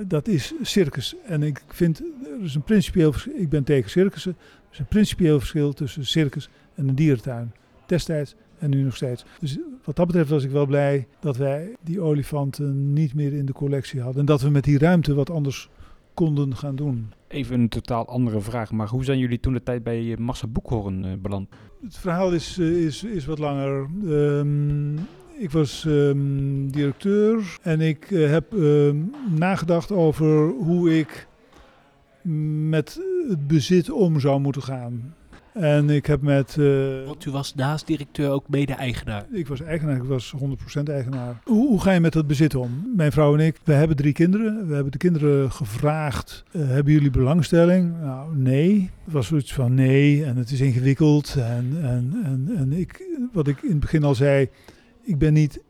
Speaker 2: dat is circus. En ik vind, er is een principieel ik ben tegen circussen, er is een principieel verschil tussen circus en een dierentuin. Destijds en nu nog steeds. Dus wat dat betreft was ik wel blij dat wij die olifanten niet meer in de collectie hadden. En dat we met die ruimte wat anders konden gaan doen.
Speaker 3: Even een totaal andere vraag, maar hoe zijn jullie toen de tijd bij Massa Boekhoorn beland?
Speaker 2: Het verhaal is, uh, is, is wat langer. Um, ik was um, directeur en ik uh, heb um, nagedacht over hoe ik met het bezit om zou moeten gaan. En ik heb met... Uh,
Speaker 1: Want u was naast directeur ook mede-eigenaar?
Speaker 2: Ik was eigenaar, ik was 100% eigenaar. Hoe, hoe, ga je met dat bezit om? Mijn vrouw en ik, we hebben drie kinderen. We hebben de kinderen gevraagd, uh, hebben jullie belangstelling? Nou, nee. Het was zoiets van nee en het is ingewikkeld. En, en, en, en ik, wat ik in het begin al zei, ik ben niet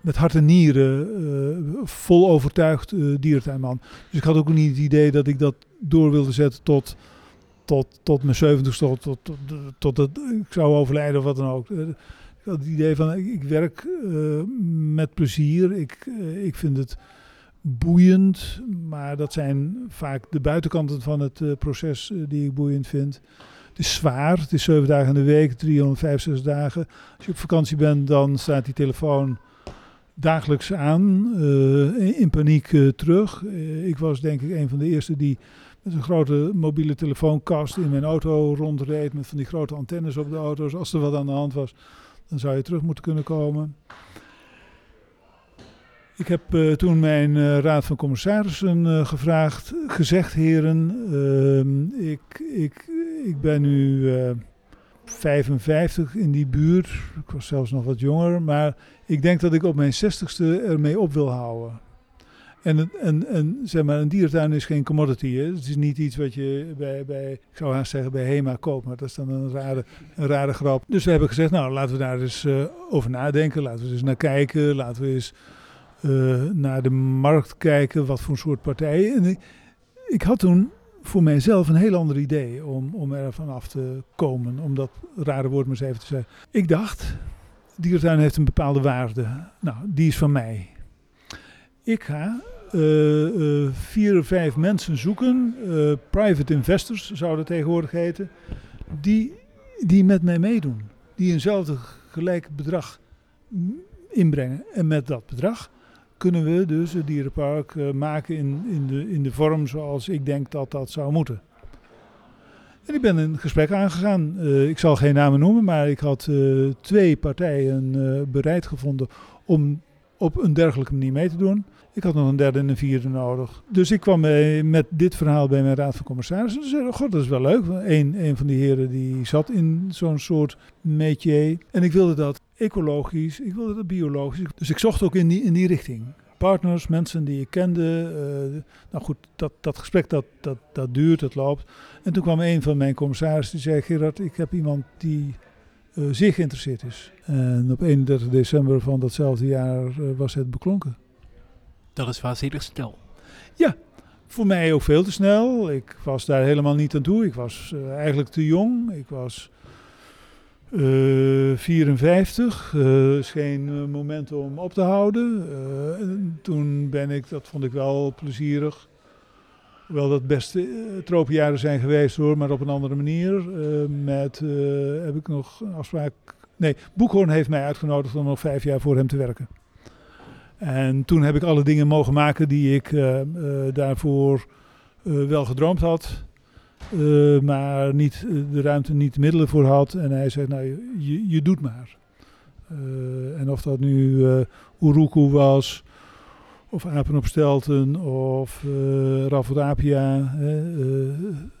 Speaker 2: met hart en nieren uh, vol overtuigd dierentuinman. Dus ik had ook niet het idee dat ik dat door wilde zetten tot tot, tot mijn 70 tot, tot, tot, het, ik zou overlijden of wat dan ook. Ik had het idee van, ik, werk uh, met plezier. Ik, uh, ik vind het boeiend, maar dat zijn vaak de buitenkanten van het proces die ik boeiend vind. Het is zwaar, het is 7 dagen in de week, 365 dagen. Als je op vakantie bent, dan staat die telefoon dagelijks aan, in paniek terug. ik was denk ik een van de eerste die met een grote mobiele telefoonkast in mijn auto rondreed. Met van die grote antennes op de auto's. Als er wat aan de hand was, dan zou je terug moeten kunnen komen. Ik heb uh, toen mijn uh, raad van commissarissen uh, gevraagd, gezegd heren, ehm, ik, ik, ik ben nu 55 in die buurt. Ik was zelfs nog wat jonger, maar ik denk dat ik op mijn 60ste ermee op wil houden. En, en, en zeg maar, een diertuin is geen commodity. Hè? Het is niet iets wat je bij, bij, ik zou haast zeggen, bij HEMA koopt. Maar dat is dan een rare, een rare grap. Dus we hebben gezegd, nou laten we daar eens over nadenken. Laten we eens naar kijken. Laten we eens uh, naar de markt kijken, wat voor soort partijen. En ik, had toen voor mijzelf een heel ander idee om, om er vanaf te komen, om dat rare woord maar eens even te zeggen. Ik dacht, diertuin heeft een bepaalde waarde. Nou, die is van mij. Ik ga uh, uh, vier of vijf mensen zoeken, private investors zou dat tegenwoordig heten, die, die met mij meedoen. Die eenzelfde gelijk bedrag inbrengen. En met dat bedrag kunnen we dus het dierenpark maken in, in, de, in de vorm zoals ik denk dat dat zou moeten. En ik ben een gesprek aangegaan. Ik zal geen namen noemen, maar ik had twee partijen bereid gevonden om op een dergelijke manier mee te doen. Ik had nog een derde en een vierde nodig. Dus ik kwam met dit verhaal bij mijn raad van commissarissen. Ze zeiden, god, dat is wel leuk. Een, een van die heren die zat in zo'n soort métier. En ik wilde dat ecologisch, ik wilde dat biologisch. Dus ik zocht ook in die, in die richting. Partners, mensen die ik kende. Uh, nou goed, dat, dat gesprek dat, dat, dat duurt, dat loopt. En toen kwam een van mijn commissarissen die zei: Gerard, ik heb iemand die zeer geïnteresseerd is. En op 31 december van datzelfde jaar uh, was het beklonken.
Speaker 1: Dat is waanzinnig snel.
Speaker 2: Ja, voor mij ook veel te snel. Ik was daar helemaal niet aan toe. Ik was eigenlijk te jong. Ik was uh, 54, uh, is geen moment om op te houden. toen ben ik, dat vond ik wel plezierig. Wel dat beste tropenjaren zijn geweest hoor, maar op een andere manier. met, heb ik nog een afspraak. Nee, Boekhoorn heeft mij uitgenodigd om nog vijf jaar voor hem te werken. En toen heb ik alle dingen mogen maken die ik daarvoor wel gedroomd had. Maar niet de ruimte, niet de middelen voor had. En hij zegt, nou, je, je doet maar. En of dat nu Uruku was, of Apen op Stelten, of uh, Rafodapia,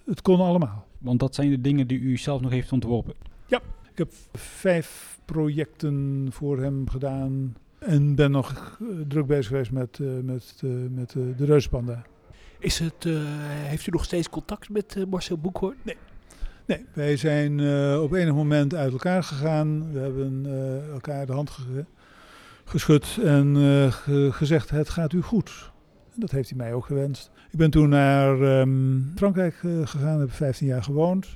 Speaker 2: het kon allemaal.
Speaker 3: Want dat zijn de dingen die u zelf nog heeft ontworpen?
Speaker 2: Ja, ik heb vijf projecten voor hem gedaan. En ben nog druk bezig geweest met, met, met de Reuspanda.
Speaker 1: Is het, uh, heeft u nog steeds contact met uh, Marcel Boekhoorn?
Speaker 2: Nee. Nee, wij zijn uh, op enig moment uit elkaar gegaan. We hebben elkaar de hand ge geschud en ge gezegd: het gaat u goed. Dat heeft hij mij ook gewenst. Ik ben toen naar um, Frankrijk gegaan, heb 15 jaar gewoond.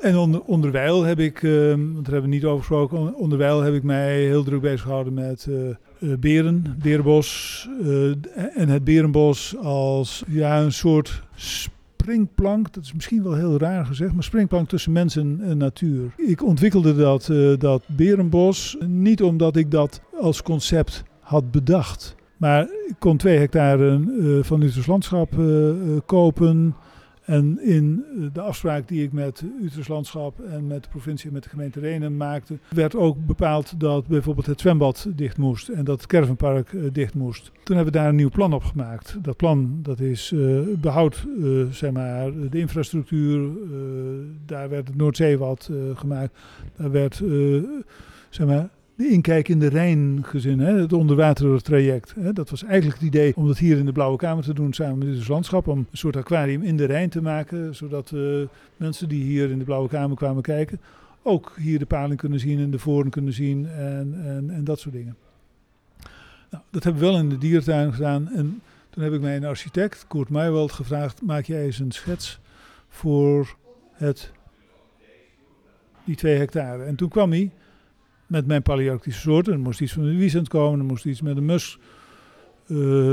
Speaker 2: En onder, onderwijl heb ik, uh, want daar hebben we niet over gesproken, onderwijl heb ik mij heel druk bezig gehouden met uh, beren, berenbos. en het berenbos als ja, een soort springplank, dat is misschien wel heel raar gezegd, maar springplank tussen mens en, natuur. Ik ontwikkelde dat, dat berenbos niet omdat ik dat als concept had bedacht. Maar ik kon twee hectare van Utrechts landschap kopen. En in eh, de afspraak die ik met Utrecht Landschap en met de provincie en met de gemeente Renen maakte, werd ook bepaald dat bijvoorbeeld het zwembad dicht moest en dat het caravanpark uh, dicht moest. Toen hebben we daar een nieuw plan op gemaakt. Dat plan dat is uh, behoud zeg maar, de infrastructuur, daar werd het Noordzeewad gemaakt, daar werd zeg maar, de inkijk in de Rijngezin, hè, het onderwatertraject. Hè, dat was eigenlijk het idee om dat hier in de Blauwe Kamer te doen samen met het landschap. Om een soort aquarium in de Rijn te maken, zodat uh, mensen die hier in de Blauwe Kamer kwamen kijken, ook hier de paling kunnen zien en de voren kunnen zien en, en, en dat soort dingen. Nou, dat hebben we wel in de diertuin gedaan. En toen heb ik mijn architect, Koert Meijwald, gevraagd: maak jij eens een schets voor het, die twee hectare. En toen kwam hij met mijn palearctische soorten. Er moest iets van de wiesent komen, er moest iets met een mus, uh,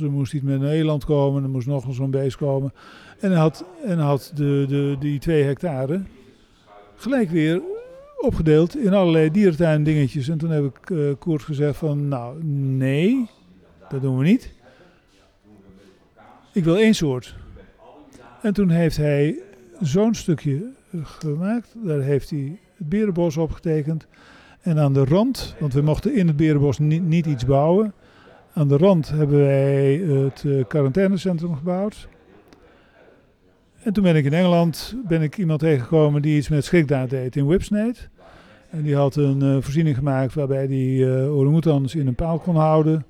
Speaker 2: er moest iets met een eland komen, er moest nog zo'n beest komen. En hij had, en had de, de, die twee hectare gelijk weer opgedeeld in allerlei dierentuin dingetjes. En toen heb ik uh, gezegd van, nou nee, dat doen we niet. ik wil één soort. En toen heeft hij zo'n stukje gemaakt. Daar heeft hij het berenbos opgetekend. En aan de rand, want we mochten in het berenbos niet, iets bouwen. Aan de rand hebben wij het uh, quarantainecentrum gebouwd. En toen ben ik in Engeland ben ik iemand tegengekomen die iets met schrikdaad deed in Whipsnade. En die had een uh, voorziening gemaakt waarbij die uh, in een paal kon houden.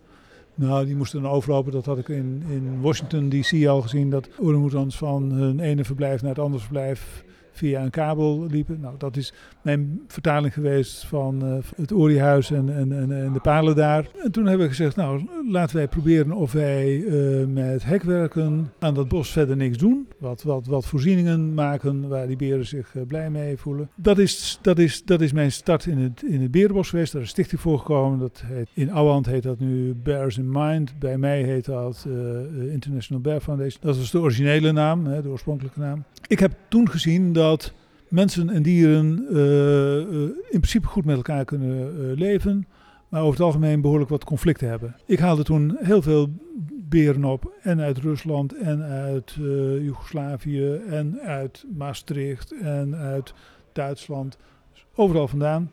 Speaker 2: Nou, die moesten dan overlopen. Dat had ik in, in Washington DC al gezien. Dat orangutans van hun ene verblijf naar het andere verblijf via een kabel liepen. Nou, dat is mijn vertaling geweest van uh, het Oriehuis en, en, en, de palen daar. En toen hebben we gezegd, nou, laten wij proberen of wij uh, met hekwerken aan dat bos verder niks doen. Wat, wat, wat voorzieningen maken waar die beren zich uh, blij mee voelen. Dat is, dat, is, dat is mijn start in het, in het berenbos geweest. Daar is stichting voor gekomen. Dat in Ouwand heet dat nu Bears in Mind. Bij mij heet dat International Bear Foundation. Dat was de originele naam, hè, de oorspronkelijke naam. Ik heb toen gezien dat mensen en dieren uh, uh, in principe goed met elkaar kunnen uh, leven, maar over het algemeen behoorlijk wat conflicten hebben. Ik haalde toen heel veel beren op, en uit Rusland, en uit Joegoslavië, en uit Maastricht, en uit Duitsland, overal vandaan.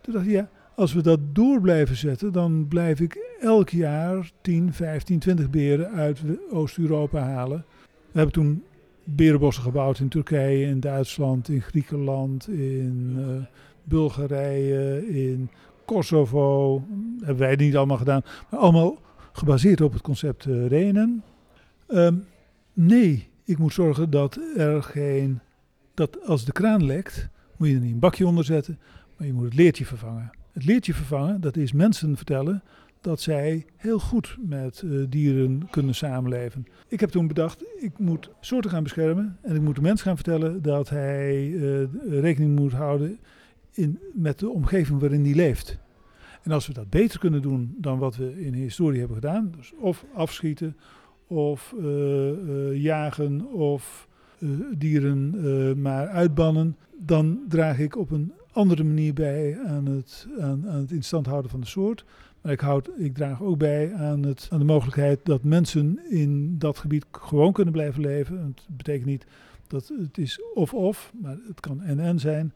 Speaker 2: Toen dacht ik, ja, als we dat door blijven zetten, dan blijf ik elk jaar 10, 15, 20 beren uit Oost-Europa halen. We hebben toen berenbossen gebouwd in Turkije, in Duitsland, in Griekenland, in uh, Bulgarije, in Kosovo. Hebben wij niet allemaal gedaan, maar allemaal gebaseerd op het concept uh, Renen. Um, nee, ik moet zorgen dat er geen. dat als de kraan lekt, moet je er niet een bakje onder zetten, maar je moet het leertje vervangen. Het leertje vervangen, dat is mensen vertellen dat zij heel goed met uh, dieren kunnen samenleven. Ik heb toen bedacht, ik moet soorten gaan beschermen en ik moet de mens gaan vertellen dat hij uh, rekening moet houden in, met de omgeving waarin hij leeft. En als we dat beter kunnen doen dan wat we in de historie hebben gedaan, dus of afschieten, of uh, jagen, of dieren maar uitbannen, dan draag ik op een andere manier bij aan het, aan, aan het instand houden van de soort. Maar ik, houd, ik draag ook bij aan, het, aan de mogelijkheid dat mensen in dat gebied gewoon kunnen blijven leven. Het betekent niet dat het is of-of, maar het kan en-en zijn.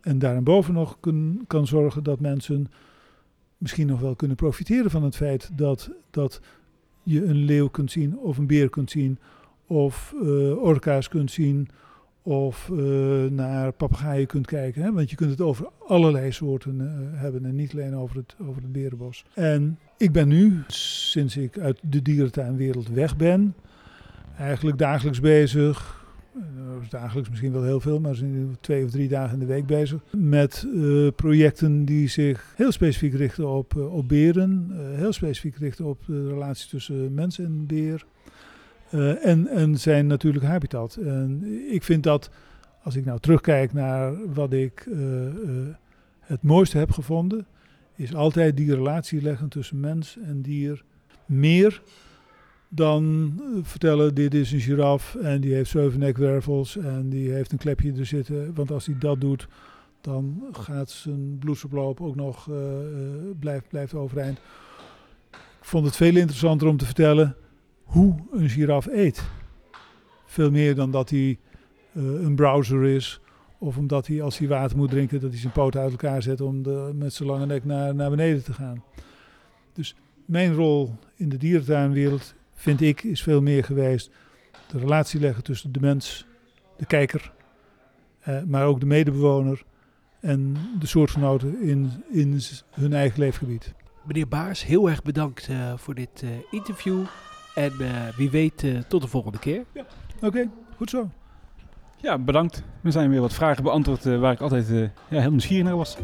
Speaker 2: En daarboven nog kan zorgen dat mensen misschien nog wel kunnen profiteren van het feit dat, dat je een leeuw kunt zien of een beer kunt zien of uh, orka's kunt zien of uh, naar papegaaien kunt kijken. Hè? Want je kunt het over allerlei soorten uh, hebben en niet alleen over het, over het berenbos. En ik ben nu, sinds ik uit de dierentuinwereld weg ben, eigenlijk dagelijks bezig. Uh, dagelijks misschien wel heel veel, maar twee of drie dagen in de week bezig. Met projecten die zich heel specifiek richten op, op beren. heel specifiek richten op de relatie tussen mens en beer. Uh, en, en zijn natuurlijk habitat. En ik vind dat, als ik nou terugkijk naar wat ik uh, uh, het mooiste heb gevonden, is altijd die relatie leggen tussen mens en dier. Meer dan vertellen, dit is een giraf en die heeft zeven nekwervels en die heeft een klepje er zitten. Want als hij dat doet, dan gaat zijn bloedsoploop ook nog, blijft, blijft overeind. Ik vond het veel interessanter om te vertellen hoe een giraf eet. Veel meer dan dat hij uh, een browser is. Of omdat hij als hij water moet drinken, dat hij zijn poten uit elkaar zet om de, met zijn lange nek naar, naar beneden te gaan. Dus mijn rol in de dierentuinwereld, vind ik, is veel meer geweest de relatie leggen tussen de mens, de kijker, uh, maar ook de medebewoner en de soortgenoten in, in hun eigen leefgebied.
Speaker 1: Meneer Baars, heel erg bedankt uh, voor dit interview. En uh, wie weet, uh, tot de volgende keer.
Speaker 2: Ja. Oké, okay, goed zo.
Speaker 3: Ja, bedankt. Er zijn weer wat vragen beantwoord uh, waar ik altijd ja, heel nieuwsgierig naar was.